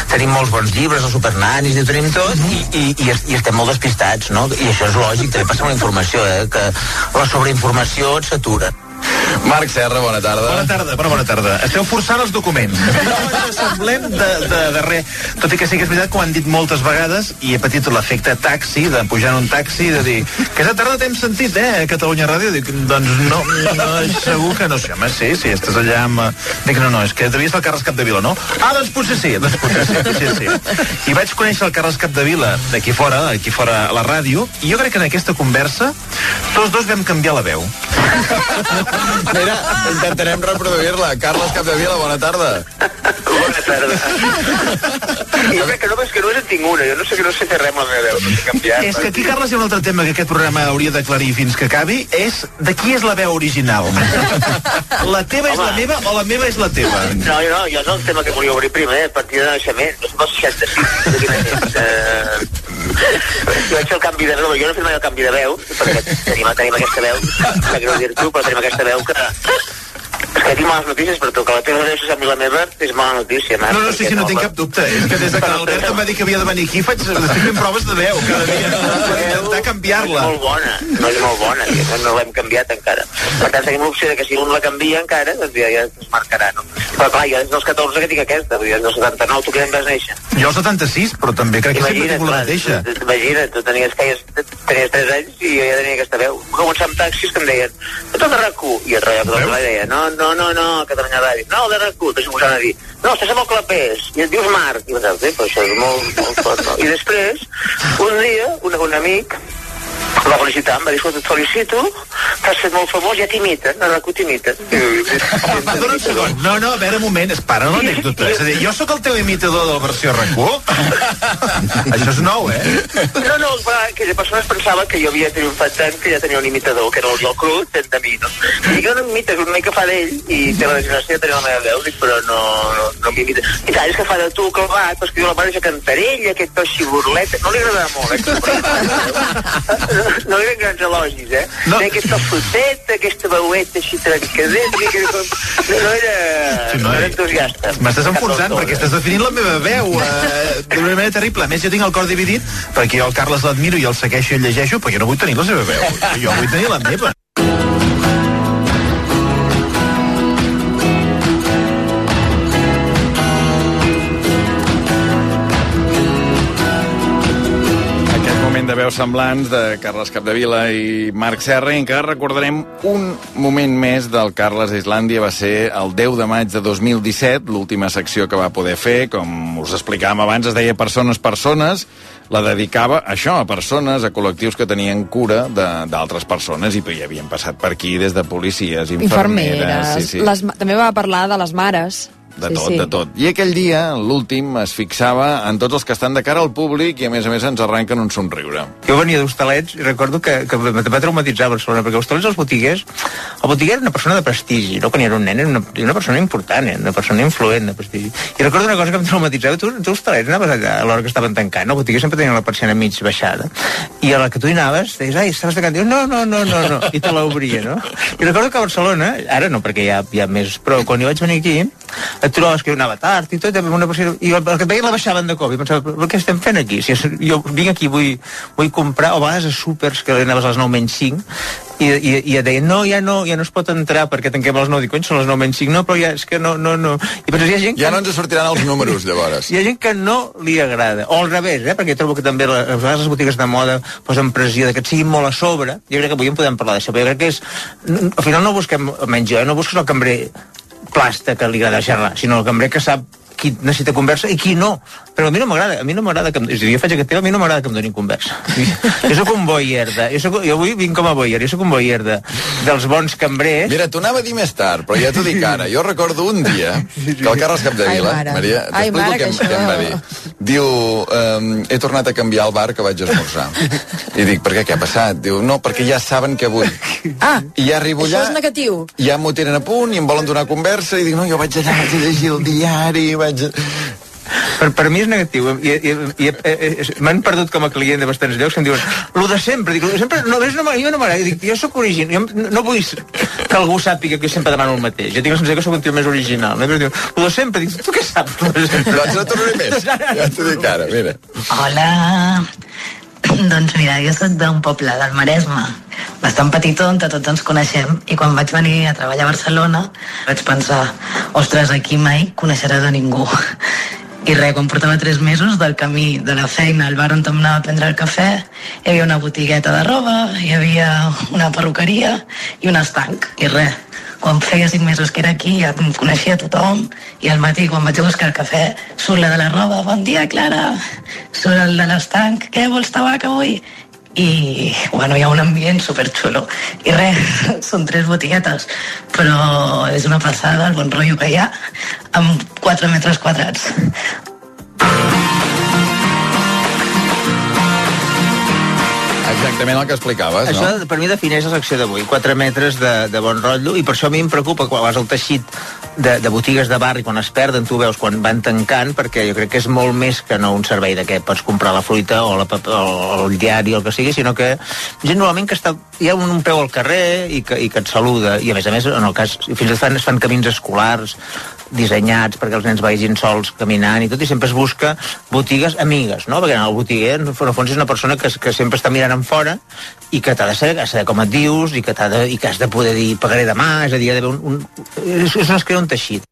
Tenim molts bons llibres, els supernanis, i ho tenim tot, i, i, i, es- i estem molt despistats, no? I això és lògic, també passa amb la informació, eh? Que la sobreinformació et satura. Marc Serra, bona tarda. Bona tarda, bona, bona tarda. Esteu forçant els documents. No ens semblem de, de, de res. Tot i que sí que és veritat que ho han dit moltes vegades i he patit l'efecte taxi, de pujar en un taxi, de dir que aquesta tarda t'hem sentit, eh, a Catalunya Ràdio. Dic, doncs no, no, segur que no sé. Home, sí, sí, estàs allà amb... eh, Dic, no, no, és que devia ser el Carles Capdevila, no? Ah, doncs potser sí, doncs potser sí, potser sí. I vaig conèixer el Carles Capdevila d'aquí fora, aquí fora a la ràdio, i jo crec que en aquesta conversa tots dos vam canviar la veu. Mira, intentarem reproduir-la. Carles Capdevila, bona tarda. Bona tarda. Jo crec que no, és que només en tinc una. Jo no sé que no sé fer res amb la meva veu. No sé canviar. És que aquí, Carles, hi ha un altre tema que aquest programa hauria d'aclarir fins que acabi, és de qui és la veu original? La teva és la meva o la meva és la teva? No, jo no, jo és el tema que volia obrir primer, a partir de naixement. No som els 66, de quin any és? Eh, jo vaig fer el canvi de veu, jo no he fet mai el canvi de veu, perquè tenim, tenim aquesta veu, no dir tu, però tenim aquesta veu que que tinc males notícies per tu, que la teva ràdio s'assembli a la meva és mala notícia, Marc. No, no, sí, sí, no tinc cap dubte. És que des de que l'Albert em va dir que havia de venir aquí, faig, estic fent proves de veu cada dia per intentar canviar-la. És molt bona, no és molt bona, i no, no l'hem canviat encara. Per tant, tenim l'opció de que si un la canvia encara, doncs ja, ja es marcarà, no? Però clar, jo des dels 14 que tinc aquesta, vull dir, des dels 79, tu que vas néixer. Jo el 76, però també crec que sempre tinc la mateixa. tu- tu- Imagina't, tu tenies, feies, tenies 3 anys i jo ja tenia aquesta veu. Començar amb taxis que em deien, el de RAC1, i la deia, no, no, no, no, Catalunya Ràdio, no, el de RAC1, després m'ho a dir, no, estàs amb el Clapés, i et dius Marc, i pensava, eh, però això és molt, molt fort, no? I després, un dia, un, un amic, em va felicitar, em va dir, escolta, et felicito, t'has fet molt famós, ja t'imiten, a RAC1 t'imiten. Perdona un segon. No, no, a veure, un moment, es para l'anècdota. És a dir, jo sóc el teu imitador de la versió RAC1? Això és nou, eh? No, no, clar, aquella persona es pensava que jo havia triomfat tant que ja tenia un imitador, que era el Joel Cruz, fent de mi, no? I jo no m'imites, una mica fa d'ell, i té la desgràcia de tenir la meva veu, dic, però no, no, no m'imita. I tal, és que fa de tu, clavat, però és que diu la mare que cantarella, aquest to així burleta, no li agradava molt, eh? No, ven grans elogis, eh? No. Aquest to fotet, aquesta veueta així trencadeta, que no, no era, Sí, no era entusiasta. M'estàs enfonsant perquè estàs definint la meva veu eh, d'una manera terrible. A més, jo tinc el cor dividit perquè jo el Carles l'admiro i el segueixo i el llegeixo perquè no vull tenir la seva veu. Jo vull tenir la meva. Moment de veus semblants de Carles Capdevila i Marc Serra i encara recordarem un moment més del Carles a Islàndia va ser el 10 de maig de 2017 l'última secció que va poder fer com us explicàvem abans, es deia Persones, Persones la dedicava a això, a persones, a col·lectius que tenien cura de- d'altres persones i hi havien passat per aquí des de policies, infermeres... Infermeres. sí, sí. Les, també va parlar de les mares. De sí, tot, sí. de tot. I aquell dia, l'últim, es fixava en tots els que estan de cara al públic i, a més a més, ens arrenquen un somriure. Jo venia d'Hostalets i recordo que, que em va traumatitzar a Barcelona, perquè Hostalets els botiguers... El botiguer era una persona de prestigi, no quan era un nen, era una, era una persona important, era una persona influent de prestigi. I recordo una cosa que em traumatitzava, tu, tu Hostalets anaves allà a l'hora que estaven tancant, no? el botiguer sempre tenia la persiana mig baixada, i a la que tu hi anaves, deies, ai, estaves tancant, dius, no, no, no, no, no, i te l'obria, no? I recordo que a Barcelona, ara no, perquè hi ha, hi ha més, però quan hi vaig venir aquí, et trobaves que jo anava tard i tot, una persiana, i el, el que et veien la baixaven de cop, i pensava, però què estem fent aquí? Si és- jo vinc aquí, vull, vull comprar, o a vegades a súpers, que anaves a les 9 menys 5, i, i, i et deien, no, ja no, ja no es pot entrar perquè tanquem a les 9, dic, són les 9 menys 5, no, però ja, és que no, no, no. I penses, hi ha gent Ja que... no ens sortiran els números, llavors. Hi ha gent que no li agrada, o al revés, eh? perquè trobo que també la- a vegades les botigues de moda posen pressió de que et siguin molt a sobre. Jo crec que avui en podem parlar d'això, però jo crec que és... Al final no busquem, almenys jo, eh? no busques el cambrer plasta que li agrada xerrar, sinó el cambrer que sap qui necessita conversa i qui no. Però a mi no m'agrada, a mi no m'agrada que... em- És a dir, jo faig aquest tema, a mi no m'agrada que em donin conversa. jo sóc un boier de... Jo, soc, jo avui vinc com a boier, jo sóc un boier de, dels bons cambrers. Mira, t'ho anava a dir més tard, però ja t'ho dic ara. Jo recordo un dia que el Carles Capdevila, Ai, mare. Maria, t'explico què, que què em va això- dir. Diu, um, he tornat a canviar el bar que vaig esmorzar. I dic, per què? Què ha passat? Diu, no, perquè ja saben què vull. Ah, I ja arribo això allà, és negatiu. ja m'ho tenen a punt i em volen donar conversa i dic, no, jo vaig allà, vaig a llegir el diari, vaig... A... Per, per mi és negatiu. I, i, i, i, M'han perdut com a client de bastants llocs que em diuen lo de sempre. Dic, de sempre no, ves, no, jo no m'agrada. Dic, jo sóc original. Jo no vull que algú sàpiga que jo sempre demano el mateix. Jo tinc la sensació que sóc un tio més original. No? Però diu, lo de sempre. Dic, tu què saps? Lo de sempre? Doncs no tornaré més. Ja t'ho dic ara, mira. Hola. Doncs mira, jo soc d'un poble del Maresme, bastant petitó, on tots ens coneixem, i quan vaig venir a treballar a Barcelona vaig pensar, ostres, aquí mai coneixeràs a ningú. I res, quan portava tres mesos del camí de la feina al bar on em anava a prendre el cafè, hi havia una botigueta de roba, hi havia una perruqueria i un estanc. I res, quan feia cinc mesos que era aquí ja em coneixia tothom i al matí quan vaig a buscar el cafè surt la de la roba, bon dia Clara. Surt el de l'estanc, què vols tabac avui? i bueno, hi ha un ambient superxulo. I res, són tres botiguetes però és una passada el bon rotllo que hi ha amb 4 metres quadrats exactament el que explicaves, Això no? per mi defineix la secció d'avui, 4 metres de, de bon rotllo, i per això a mi em preocupa quan vas al teixit de, de botigues de barri, quan es perden, tu veus quan van tancant, perquè jo crec que és molt més que no un servei de què pots comprar la fruita o, la, o el diari o el que sigui, sinó que gent normalment que està, hi ha un, un peu al carrer i que, i que et saluda, i a més a més, en el cas, fins i tot es fan camins escolars, dissenyats perquè els nens vagin sols caminant i tot, i sempre es busca botigues amigues, no? Perquè el botiguer, en el fons, és una persona que, que sempre està mirant en fora i que t'ha de saber, saber com et dius i que, de, i que has de poder dir pagaré demà, és a dir, ha d'haver un, un, és, on es crea un teixit.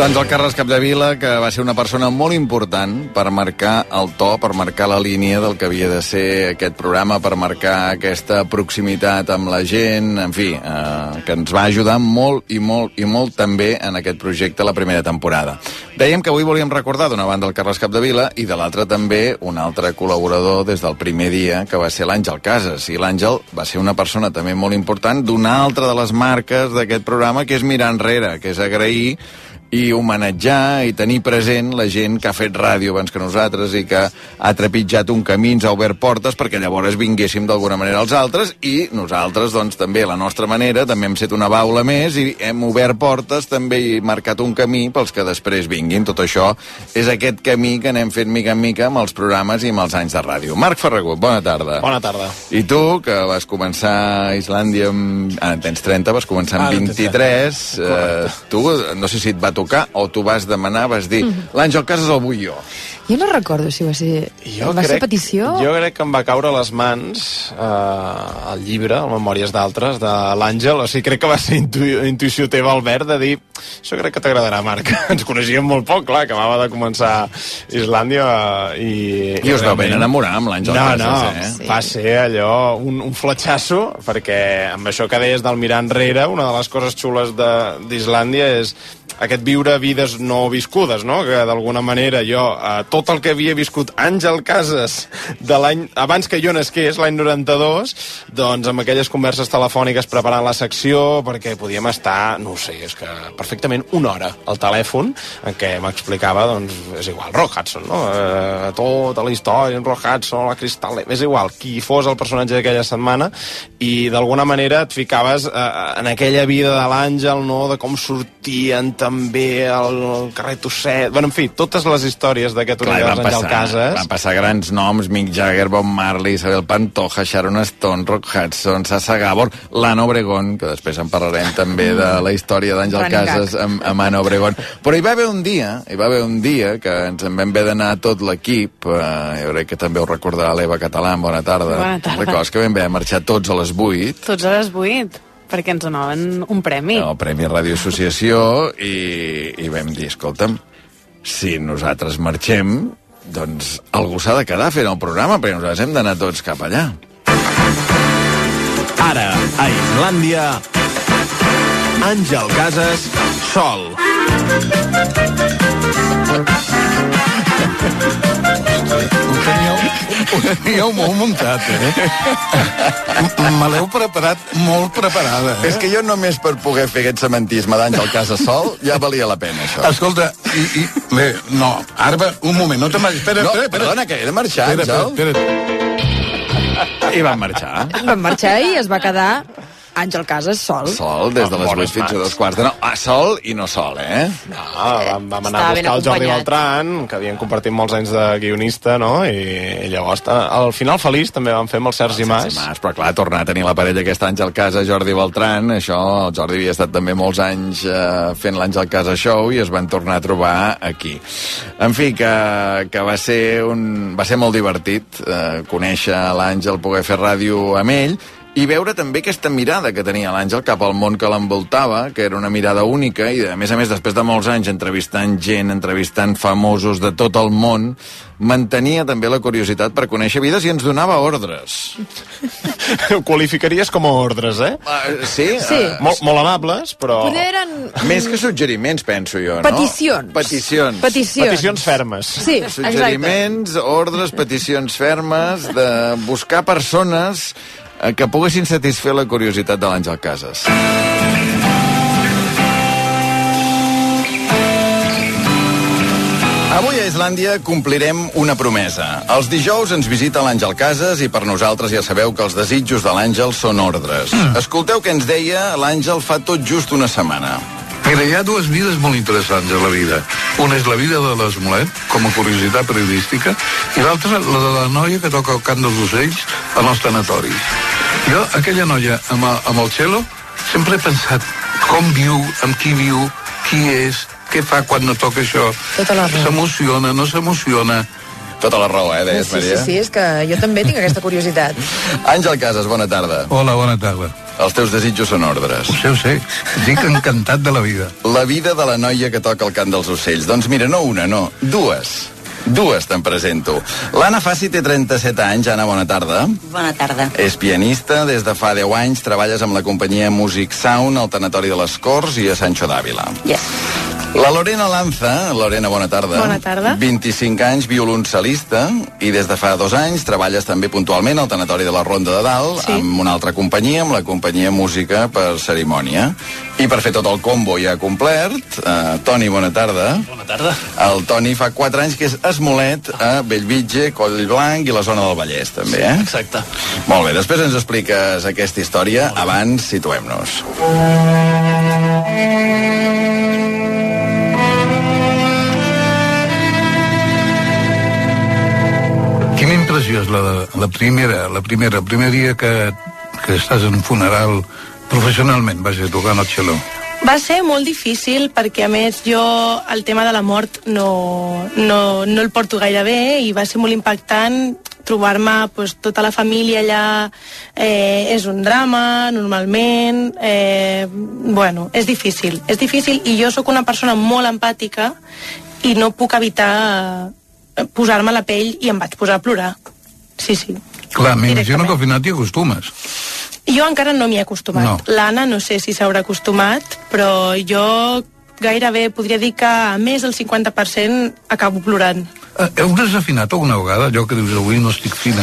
Doncs el Carles Capdevila, que va ser una persona molt important per marcar el to, per marcar la línia del que havia de ser aquest programa, per marcar aquesta proximitat amb la gent, en fi, eh, que ens va ajudar molt i molt i molt també en aquest projecte la primera temporada. Dèiem que avui volíem recordar d'una banda el Carles Capdevila i de l'altra també un altre col·laborador des del primer dia, que va ser l'Àngel Casas. I l'Àngel va ser una persona també molt important d'una altra de les marques d'aquest programa, que és mirar enrere, que és agrair i homenatjar i tenir present la gent que ha fet ràdio abans que nosaltres i que ha trepitjat un camí, ens ha obert portes perquè llavors vinguéssim d'alguna manera als altres i nosaltres, doncs, també a la nostra manera, també hem set una baula més i hem obert portes també i marcat un camí pels que després vinguin. Tot això és aquest camí que anem fent mica en mica amb els programes i amb els anys de ràdio. Marc Ferragut, bona tarda. Bona tarda. I tu, que vas començar a Islàndia amb... Ah, en tens 30, vas començar amb tens 23. Eh, tu, no sé si et va tocar o tu vas demanar, vas dir, Mhm. l'Àngel Casas el vull jo. Jo no recordo si va ser... va ser petició? Jo crec que em va caure a les mans eh, el llibre, el Memòries d'altres, de l'Àngel. O sigui, crec que va ser intu intuïció teva, Albert, de dir això crec que t'agradarà, Marc. Ens coneixíem molt poc, clar, acabava de començar Islàndia eh, i... I us vau ben enamorar amb l'Àngel no, Casas, no, eh? Sí. Va ser allò, un, un fletxasso, perquè amb això que deies del mirar enrere, una de les coses xules de- d'Islàndia és aquest viure vides no viscudes, no? Que d'alguna manera jo, eh, tot el que havia viscut Àngel Casas de l'any abans que jo nasqués, l'any 92, doncs amb aquelles converses telefòniques preparant la secció, perquè podíem estar, no sé, és que perfectament una hora al telèfon en què m'explicava, doncs, és igual, Rock Hudson, no? Eh, tota la història, en Rock Hudson, la Cristal, és igual, qui fos el personatge d'aquella setmana, i d'alguna manera et ficaves eh, en aquella vida de l'Àngel, no?, de com sortien també al carrer Tosset, bueno, en fi, totes les històries d'aquest Clar, van passar, Casas. van passar grans noms, Mick Jagger, Bob Marley, Isabel Pantoja, Sharon Stone, Rock Hudson, Sasa Gabor, l'Anna Obregón, que després en parlarem també de la història d'Àngel Casas amb, amb Anna Obregón. Però hi va haver un dia, hi va haver un dia que ens en vam haver d'anar tot l'equip, eh, jo crec que també ho recordarà l'Eva Català, bona tarda. Bona tarda. Records que vam haver de marxar tots a les 8, Tots a les 8, perquè ens donaven un premi. el Premi Ràdio Associació, i, i vam dir, escolta'm, si nosaltres marxem, doncs algú s'ha de quedar fent el programa, perquè nosaltres hem d'anar tots cap allà. Ara, a Islàndia, Àngel Casas, sol. Ho teníeu, ho teníeu molt muntat, eh? Me l'heu preparat molt preparada, eh? És que jo només per poder fer aquest cementisme d'Àngel Casa Sol ja valia la pena, això. Escolta, i, i, bé, no, ara, va, un moment, no te m'hagis... Espera, No, espera, espera. perdona, que he de marxar, espera, Àngel. espera, espera. I van marxar. Van marxar i es va quedar Àngel Casas sol. Sol, des de les 8 fins a dos quarts de nou. Ah, sol i no sol, eh? No, vam, vam anar Estava a buscar el Jordi. Beltran, que havien compartit molts anys de guionista, no? I, i llavors, al final feliç també vam fer amb el Sergi Mas. Mas, però clar, tornar a tenir la parella aquest Àngel Casa, Jordi Beltran, això, el Jordi havia estat també molts anys eh, fent l'Àngel Casa Show i es van tornar a trobar aquí. En fi, que, que va, ser un, va ser molt divertit eh, conèixer l'Àngel, poder fer ràdio amb ell, i veure també aquesta mirada que tenia l'Àngel cap al món que l'envoltava, que era una mirada única, i a més a més, després de molts anys entrevistant gent, entrevistant famosos de tot el món, mantenia també la curiositat per conèixer vides i ens donava ordres. Ho qualificaries com a ordres, eh? Uh, sí? Sí. Uh, Molt, molt amables, però... Poder eren Més que suggeriments, penso jo, no? Peticions. Peticions. peticions. Peticions fermes. Sí, exacte. Suggeriments, ordres, peticions fermes de buscar persones Eh, que poguessin satisfer la curiositat de l'Àngel Casas. Avui a Islàndia complirem una promesa. Els dijous ens visita l'Àngel Casas i per nosaltres ja sabeu que els desitjos de l'Àngel són ordres. Mm. Escolteu què ens deia l'Àngel fa tot just una setmana. Mira, hi ha dues vides molt interessants a la vida. Una és la vida de l'Esmolet, com a curiositat periodística, i l'altra, la de la noia que toca el cant dels ocells en els tanatoris. Jo, aquella noia amb, amb el cello, sempre he pensat com viu, amb qui viu, qui és, què fa quan no toca això. Tota la raó. S'emociona, no s'emociona. Tota la raó, eh, deies, Sí, sí, Maria? sí, és que jo també tinc aquesta curiositat. Àngel Casas, bona tarda. Hola, bona tarda. Els teus desitjos són ordres. Ho sé, ho sé. Dic encantat de la vida. La vida de la noia que toca el cant dels ocells. Doncs mira, no una, no, dues. Dues te'n presento. L'Anna Fassi té 37 anys. Anna, bona tarda. Bona tarda. És pianista, des de fa 10 anys treballes amb la companyia Music Sound al Tanatori de les Corts i a Sancho d'Àvila. Yes. La Lorena Lanza, Lorena, bona tarda. Bona tarda. 25 anys, violoncel·lista, i des de fa dos anys treballes també puntualment al Tanatori de la Ronda de Dalt, Sí. amb una altra companyia, amb la companyia Música per Cerimònia. I per fer tot el combo ja complert, eh, Toni, bona tarda. Bona tarda. El Toni fa 4 anys que és esmolet a Bellvitge, Collblanc i la zona del Vallès, també, eh? Exacte. Molt bé, després ens expliques aquesta història. Abans, situem-nos. Impressió és la, la primera, la primera, el primer dia que, que estàs en un funeral professionalment, vaja, tocant el cello? Va ser molt difícil perquè, a més, jo el tema de la mort no, no, no el porto gaire bé i va ser molt impactant trobar-me pues, tota la família allà eh, és un drama, normalment eh, bueno, és difícil és difícil i jo sóc una persona molt empàtica i no puc evitar posar-me a la pell i em vaig posar a plorar sí, sí Clar, m'imagino que al final t'hi acostumes. jo encara no m'hi he acostumat. No. L'Anna no sé si s'haurà acostumat, però jo gairebé podria dir que a més del 50% acabo plorant. Eh, Heu desafinat alguna vegada allò que dius avui no estic fina?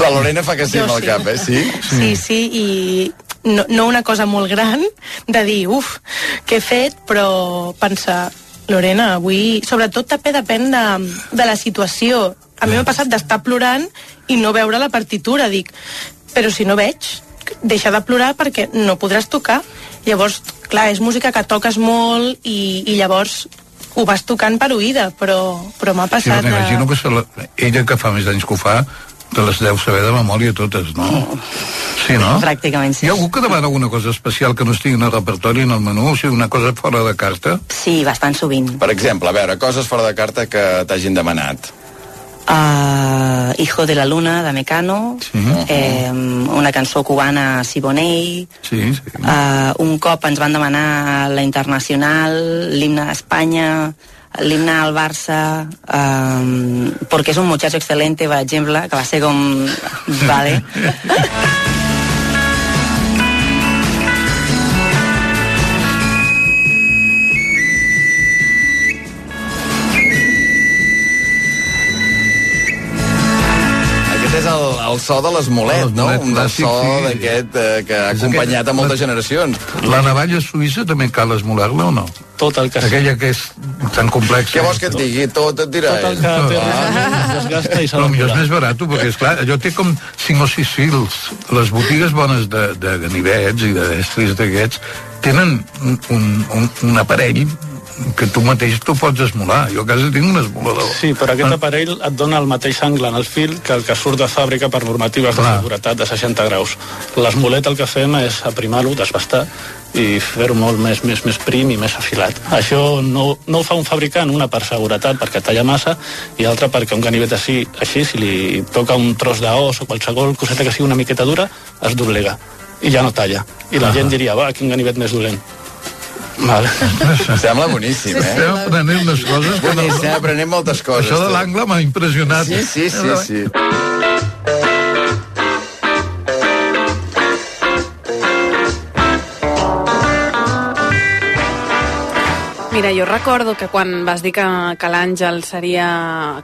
La Lorena fa que sí Jo amb el sí. cap, eh? Sí? Sí, sí, i no, no una cosa molt gran de dir, uf, què he fet, però pensar, Lorena, avui... Sobretot també depèn de, de la situació. A mi m'ha passat d'estar plorant i no veure la partitura. Dic, però si no veig, deixa de plorar perquè no podràs tocar. Llavors, clar, és música que toques molt i, i llavors ho vas tocant per oïda, però, però m'ha Sí, passat... però m'imagino que se la, ella que fa més anys que ho fa, te les deu saber de memòria totes, no? Sí, no? Pràcticament sí. Hi ha algú que demana alguna cosa especial que no estigui en el repertori, en el menú, o sigui, una cosa fora de carta? Sí, bastant sovint. Per exemple, a veure, coses fora de carta que t'hagin demanat. Uh, Hijo de la Luna, de Mecano, Sí. eh, una cançó cubana, Siboney, Sí, sí. uh, un cop ens van demanar la Internacional, l'himne d'Espanya, l'himne al Barça, um, porque es un muchacho excelente, per exemple, que va ser com... Vale. el, el so de l'esmolet, no? Un del so sí. d'aquest eh, que ha És acompanyat aquest- a moltes generacions. La navalla suïssa també cal esmolar-la o no? Tot el que... Aquella que és tan complexa. Què vols que et digui? Tot et dirà Tot el que té es desgasta i s'ha No, de millor és més barat, perquè, esclar, allò té com 5 o 6 fils. Les botigues bones de, de ganivets i de destris d'aquests tenen un, un, un aparell que tu mateix t'ho pots esmolar. Jo a casa tinc un esmolador. Sí, però aquest aparell et dona el mateix angle en el fil que el que surt de fàbrica per normatives de Clar. seguretat de 60 graus. L'esmolet el que fem és aprimar-lo, desbastar i fer-ho molt més, més, més prim i més afilat. Això no, no ho fa un fabricant, una per seguretat, perquè talla massa, i altra perquè un ganivet així, així si li toca un tros d'os o qualsevol coseta que sigui una miqueta dura, es doblega i ja no talla. I la Ah. gent diria, va, quin ganivet més dolent. Vale. Sembla boníssim, eh? Estem aprenent unes coses. Boníssim, aprenem moltes coses. Això de l'angle m'ha impressionat. Sí, sí, sí, sí. Mira, jo recordo que quan vas dir que, que l'Àngel seria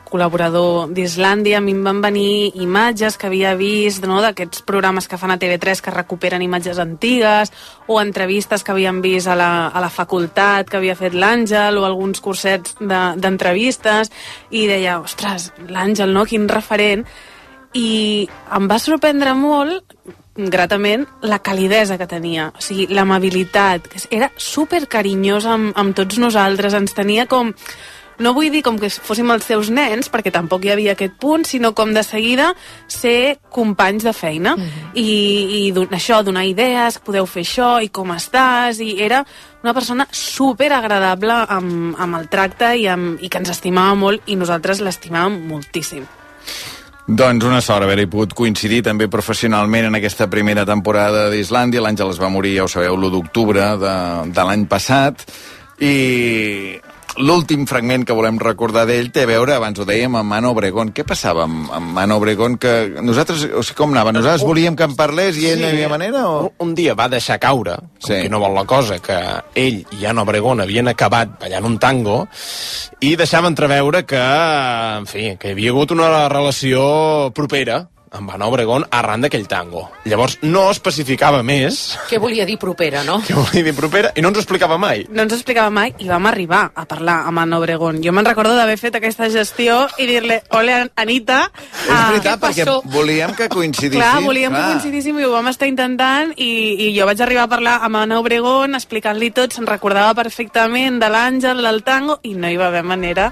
col·laborador d'Islàndia, a mi em van venir imatges que havia vist no, d'aquests programes que fan a TV3 que recuperen imatges antigues o entrevistes que havien vist a la, a la facultat que havia fet l'Àngel o alguns cursets de- d'entrevistes i deia, ostres, l'Àngel, no? Quin referent i em va sorprendre molt gratament la calidesa que tenia, o sigui, l'amabilitat, que era super carinyós amb, amb tots nosaltres, ens tenia com no vull dir com que fóssim els seus nens, perquè tampoc hi havia aquest punt, sinó com de seguida ser companys de feina. I, i don- això, donar idees, podeu fer això, i com estàs, i era una persona super agradable amb, amb el tracte i, amb, i que ens estimava molt, i nosaltres l'estimàvem moltíssim. Doncs una sort haver-hi pogut coincidir també professionalment en aquesta primera temporada d'Islàndia. L'Àngel es va morir, ja ho sabeu, l'1 d'octubre de, de l'any passat. I l'últim fragment que volem recordar d'ell té a veure, abans ho dèiem, amb Mano Obregón. Què passava amb, amb Mano Obregón? Que nosaltres, o sigui, com anava? Nosaltres volíem que en parlés i ell no hi havia manera? O... Un, un dia va deixar caure, com Sí. sí. que no vol la cosa, que ell i Jan Obregón havien acabat ballant un tango i deixava entreveure que, en fi, que hi havia hagut una relació propera amb Ana Obregón arran d'aquell tango. Llavors no especificava més Què volia dir propera, no? què volia dir propera i no ens ho explicava mai. no ens ho explicava mai i vam arribar a parlar amb Anna Obregón. Jo me'n recordo d'haver fet aquesta gestió i dir-li, ole, Anita... És veritat, perquè volíem que coincidissin. Clar, volíem que coincidíssim i ho vam estar intentant i, i jo vaig arribar a parlar amb Anna Obregón explicant-li tot, se'n recordava perfectament de l'Àngel, del tango i no hi va haver manera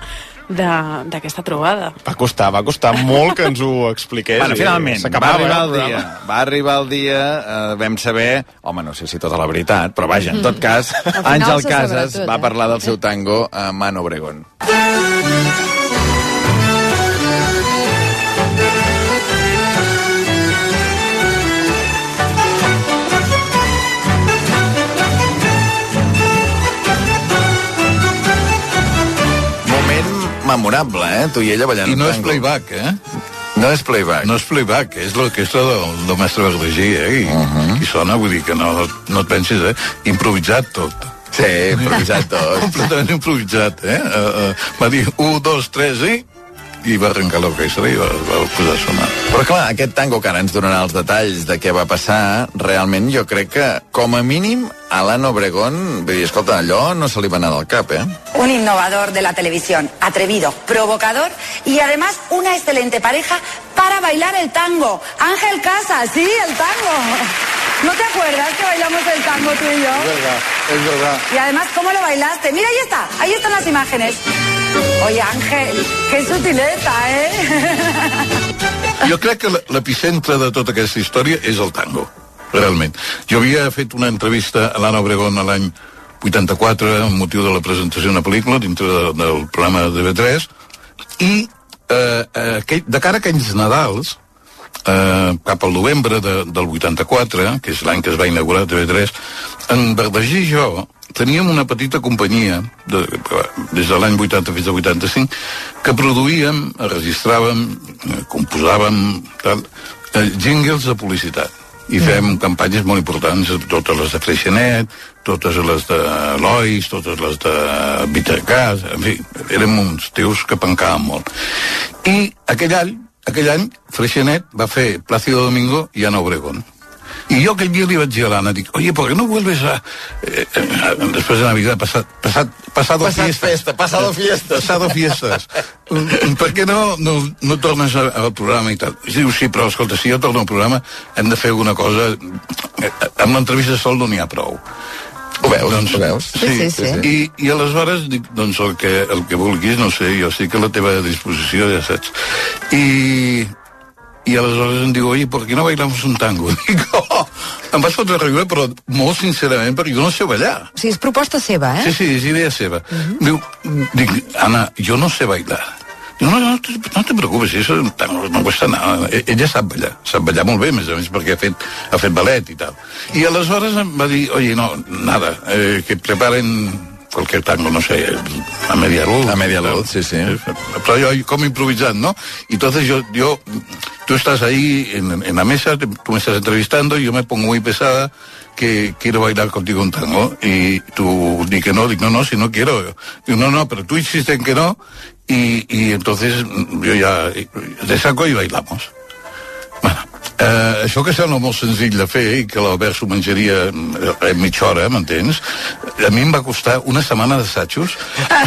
d'aquesta trobada. Va costar, va costar molt que ens ho expliqués. Bueno, finalment, va arribar el dia. Va arribar el dia, eh, vam saber... Home, no sé si tota la veritat, però vaja, en tot cas, Àngel Casas tot, va eh? parlar del seu tango a Mano Obregón. Moment memorable, eh? Tu i ella ballant I no un és tango. playback, eh? No és playback. No és playback, és l'orquestra del, del mestre Verdigí, eh? I, uh -huh. I sona, vull dir que no, no et pensis, eh? Improvisat tot. Sí, improvisat tot. Completament improvisat, eh? Uh, uh, va dir, un, dos, tres, i... I va arrencar l'orquestra i va, va posar a sonar. Però clar, aquest tango que ara ens donarà els detalls de què va passar, realment jo crec que, com a mínim, a l'Anna Obregón, vull dir, escolta, allò no se li va anar del cap, eh? Un innovador de la televisión, atrevido, provocador y además una excelente pareja para bailar el tango. Ángel Casas, sí, el tango. ¿No te acuerdas que bailamos el tango tú y yo? És verdad, és verdad. Y además, ¿cómo lo bailaste? Mira, ahí está, ahí están las imágenes. Oye, Ángel, qué sutileza, ¿eh? Jo crec que l'epicentre de tota aquesta història és el tango, realment. Jo havia fet una entrevista a l'Anna Obregón l'any 84 amb motiu de la presentació d'una pel·lícula dintre de, del programa de TV3 i eh, eh, de cara a aquells Nadals eh, cap al novembre de, del 84, que és l'any que es va inaugurar TV3, en Verdigí i jo teníem una petita companyia de, des de l'any 80 fins al 85 que produïem, registràvem, eh, composàvem tal, eh, jingles de publicitat i fem campanyes molt importants, totes les de Freixenet, totes les de Lois, totes les de Vitacàs, en fi, érem uns tios que pencàvem molt. I aquell any, aquell any, Freixenet va fer Plácido Domingo i Ana Obregón. Y yo aquel día le iba a decir a Lana, digo, oye, ¿por qué no vuelves a, eh, eh, después de Navidad, pasado, pasado, pasado Passat fiestas? festa, pasado fiestas. Pasado fiestas. Mm, per què no, no, no tornes a- al programa i tal? I diu, sí, però escolta, si jo torno al programa hem de fer alguna cosa... Eh, Amb l'entrevista sol no n'hi ha prou. Ho veus, doncs, ho veus? Sí, sí, sí. I, I aleshores dic, doncs el que, el que vulguis, no sé, jo estic a la teva disposició, ja saps. I, i aleshores em diu, oye, ¿por qué no bailamos un tango? Dic, oh, em vas fotre a riure, però molt sincerament, perquè jo no sé ballar. O sigui, és proposta seva, eh? Sí, sí, és idea seva. Diu, dic, Ana, jo no sé bailar. Diu, no, no, te, no te preocupes, eso no, no cuesta nada. E- Ella sap ballar, sap ballar molt bé, més a més, perquè ha fet, ha fet ballet i tal. I aleshores em va dir, oye, no, nada, eh, que preparen cualquier tango, no sé, a media luz. A media luz, sí, sí. Pero yo como improvisando, ¿no? Y entonces yo, yo, tú estás ahí en, en la mesa, tú me estás entrevistando y yo me pongo muy pesada, que quiero bailar contigo un tango. Y tú di que no, digo, no, no, si no quiero. Digo, no, no, pero tú insistes en que no. Y, y entonces yo ya te saco y bailamos. Uh, això que sembla molt senzill de fer i que l'Albert s'ho menjaria eh, en mitja hora, m'entens? A mi em va costar una setmana d'assajos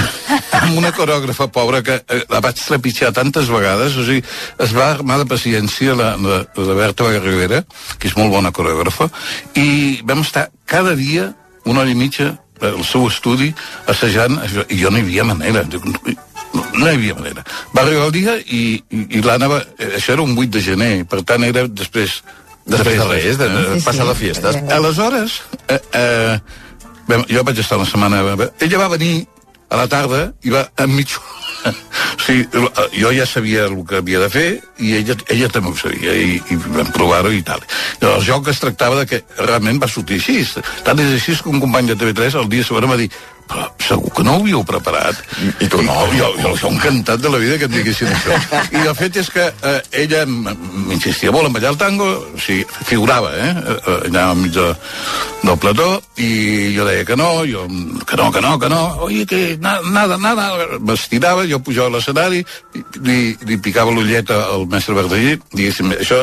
amb una coreògrafa pobra que eh, la vaig trepitjar tantes vegades, o sigui, es va armar de paciència la, la, la Berta Rivera, que és molt bona coreògrafa, i vam estar cada dia una hora i mitja al seu estudi assajant i jo no hi havia manera no, hi havia manera. Va arribar el dia i, i, i l'Anna va, eh, això era un 8 de gener per tant era després Després de res, de- de passar la fiesta. aleshores eh, eh, jo vaig estar una setmana ella va venir a la tarda i va enmig o sigui, jo ja sabia el que havia de fer i ella, ella també ho sabia i, i vam provar-ho i tal. Llavors jo que es tractava de que realment va sortir així. Tant és així que un company de TV3 el dia següent va dir però segur que no ho havíeu preparat. I tu no? Jo, jo, jo encantat de la vida que em diguessin això. I el fet és que eh, ella m'insistia molt en ballar el tango, o sigui, figurava, eh? eh, allà enmig de, del plató, i jo deia que no, jo, que no, que no, que no, oi, que na, nada, nada, m'estirava, jo pujava a l'escenari, li, li picava l'ulleta al mestre Verdaguer, diguéssim, això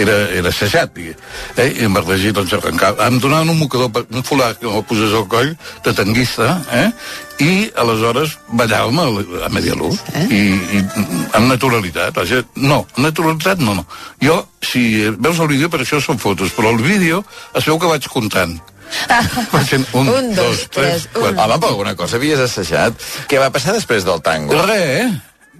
era, era assajat, digui, eh? i en Verdaguer doncs arrencava, em donaven un mocador, un folar que el posés al coll, de tanguista, eh? i aleshores ballàvem a, a media luz eh? I, i amb naturalitat vaja, no, amb naturalitat no, no jo, si veus el vídeo, per això són fotos però el vídeo es veu que vaig comptant vaig fent un, Un, dos, tres, Home, per alguna cosa havies assajat. Què va passar després del tango? Res, eh?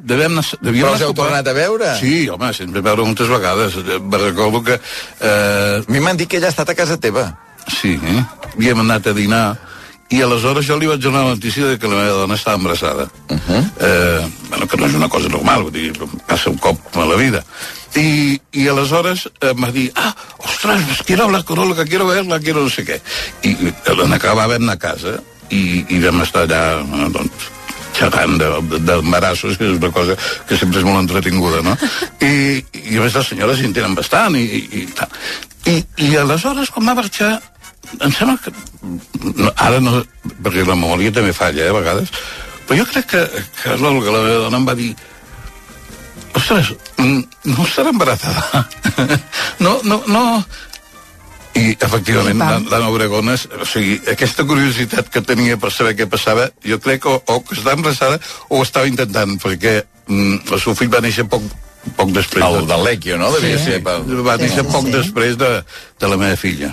Devem devíem Però us heu tornat a veure? Sí, home, sempre veure moltes vegades. Me recordo que... Eh... A mi m'han dit que ella ha estat a casa teva. Sí, eh? Havíem anat a dinar i aleshores jo li vaig donar la notícia de que la meva dona estava embarassada. Uh -huh. eh, bueno, que no és una cosa normal, vull dir, passa un cop a la vida. I, i aleshores eh, em va dir, ah, ostres, quiero hablar con Olga, quiero verla, quiero no sé què. I en acabar vam anar a casa i, i vam estar allà, eh, doncs, xerrant de- de- d'embarassos, que és una cosa que sempre és molt entretinguda, no? I, i a més les senyores s'hi entenen bastant i, i, i tal. I, I aleshores, quan va marxar, em sembla que... No, ara no... Perquè la memòria també falla, eh, a vegades. Però jo crec que, que l'Olga, la meva dona, em va dir ostres, mm, no estarà embarazada. no, no, no... I, efectivament, la- l'Anna Obregón, o sigui, aquesta curiositat que tenia per saber què passava, jo crec que o, o que estava embarassada o ho estava intentant, perquè mm, el seu fill va néixer poc, poc després. El del Lecchio, no? Devia ser pel- Va Sí, néixer sí, poc sí. després de, de la meva filla.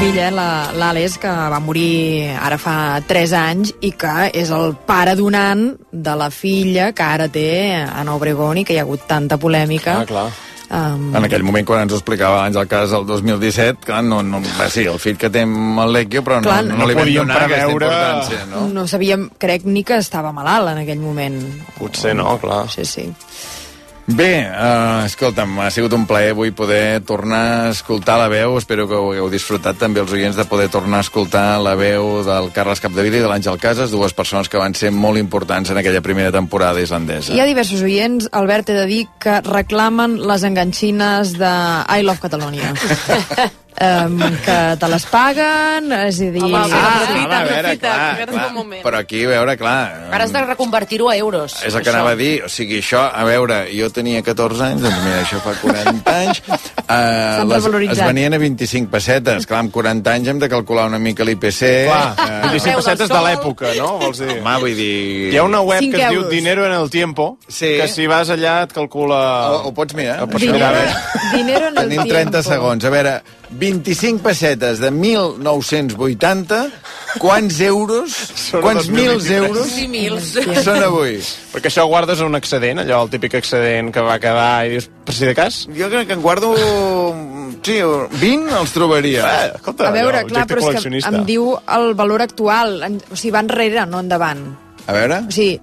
Fill, eh, l'Àlex, que va morir ara fa 3 anys i que és el pare donant de la filla que ara té Ana Obregón i que hi ha hagut tanta polèmica. Ah, clar. Um, En aquell moment, quan ens ho explicava abans el cas del 2017, clar, no, no, va, sí, el fill que té amb el Lecchio, però Clar, no, no no, li vam podíem donar aquesta preveure- importància, no? no sabíem, crec, ni que estava malalt en aquell moment. Potser no, clar. Sí, sí. Bé, uh, escolta'm, ha sigut un plaer avui poder tornar a escoltar la veu. Espero que ho hagueu disfrutat també els oients de poder tornar a escoltar la veu del Carles Capdevila i de l'Àngel Casas, dues persones que van ser molt importants en aquella primera temporada islandesa. Hi ha diversos oients, Albert, he de dir, que reclamen les enganxines de I Love Catalonia. um, que te les paguen, és a dir... Home, Ah, aprofita, home, a veure, aprofita, clar, clar. un moment. Però aquí, a veure, clar... Ara has de reconvertir-ho a euros. És el que això. anava a dir, o sigui, això, a veure, jo tenia 14 anys, doncs mira, això fa 40 anys, uh, les, es venien a 25 pessetes, clar, amb 40 anys hem de calcular una mica l'IPC. Clar, eh, 25 pessetes de l'època, no? Vols dir? Home, vull dir... Hi ha una web que es diu. Dinero en el Tiempo, Sí. que si vas allà et calcula... Ho, ho pots mirar? Ho pots Dinero, mirar bé. dinero en el Tenim 30 tiempo. segons. A veure, 25 pessetes de 1980, quants euros, Són quants mils 2023. euros Sí, mils. són avui? Perquè això ho guardes en un excedent, allò, el típic excedent que va quedar i dius, per si de cas... Jo crec que en guardo... Sí, 20 els trobaria. Eh, escolta, A veure, allò, clar, però és que em diu el valor actual. En- O sigui, va enrere, no endavant. A veure... O sigui,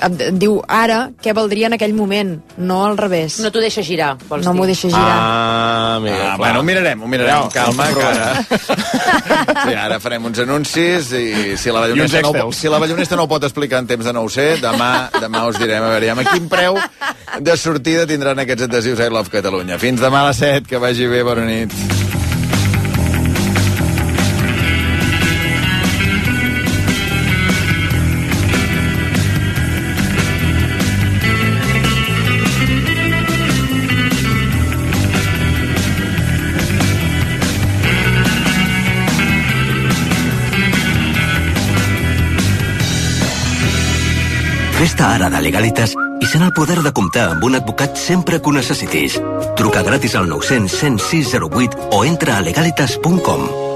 em diu ara què valdria en aquell moment, no al revés. No t'ho deixa girar, vols No dir? m'ho deixa girar. Ah, amiga, Ah, clar. bueno, ho mirarem, ho mirarem amb calma, que Provem. ara... Sí, ara farem uns anuncis i si la ballonesta, no, si la ballonesta no ho pot explicar en temps de no ho sé, demà, demà us direm, a veure, amb quin preu de sortida tindran aquests adhesius I Love Catalunya. Fins demà a les 7, que vagi bé, bona nit. Fes-te ara de Legalitas i sent el poder de comptar amb un advocat sempre que ho necessitis. Truca gratis al 900 106 08 o entra a legalitas.com.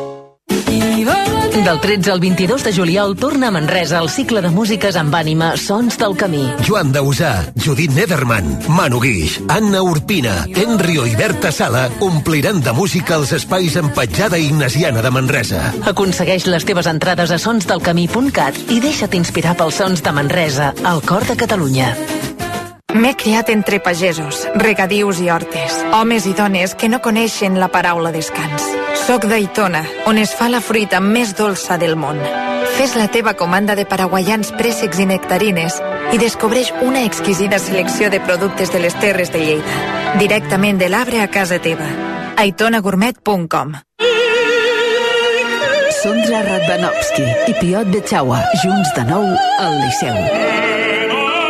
Del 13 al 22 de juliol torna a Manresa el cicle de músiques amb ànima Sons del Camí. Joan Dausà, Judit Nederman, Manu Guix, Anna Urpina, Enrio i Berta Sala ompliran de música els espais en petjada ignasiana de Manresa. Aconsegueix les teves entrades a sonsdelcamí.cat i deixa't inspirar pels sons de Manresa, al cor de Catalunya. M'he criat entre pagesos, regadius i hortes, homes i dones que no coneixen la paraula descans. Soc d'Aitona, on es fa la fruita més dolça del món. Fes la teva comanda de paraguaians préssecs i nectarines i descobreix una exquisida selecció de productes de les terres de Lleida. Directament de l'arbre a casa teva. aitonagourmet.com Sondra Radvanovski i Piot Betxaua, junts de nou al Liceu.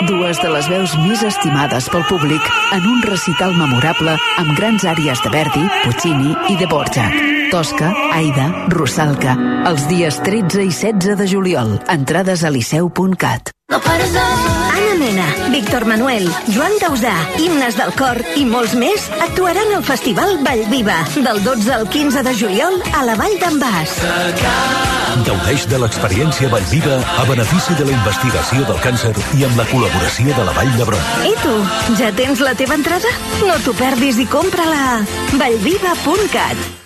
Dues de les veus més estimades pel públic en un recital memorable amb grans àrees de Verdi, Puccini i de Borjak. Tosca, Aida, Rusalka, els dies 13 i 16 de juliol. Entrades a liceu.cat. Anna Mena, Víctor Manuel, Joan Dausà, Himnes del Cor i molts més actuaran al Festival Vallviva del 12 al 15 de juliol a la Vall d'en Bas. Gaudeix de l'experiència Vallviva a benefici de la investigació del càncer i amb la col·laboració de la Vall d'Hebron. I tu, ja tens la teva entrada? No t'ho perdis i compra-la a vallviva.cat.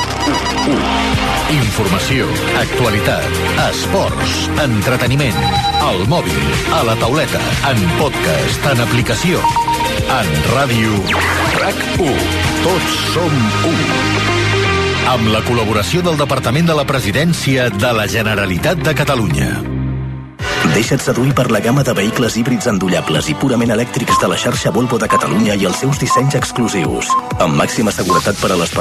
Informació, actualitat, esports, entreteniment, al mòbil, a la tauleta, en podcast, en aplicació, en ràdio, RAC1. Tots som u. Amb la col·laboració del Departament de la Presidència de la Generalitat de Catalunya. Deixa't seduir per la gamma de vehicles híbrids endollables i purament elèctrics de la xarxa Volvo de Catalunya i els seus dissenys exclusius. Amb màxima seguretat per a les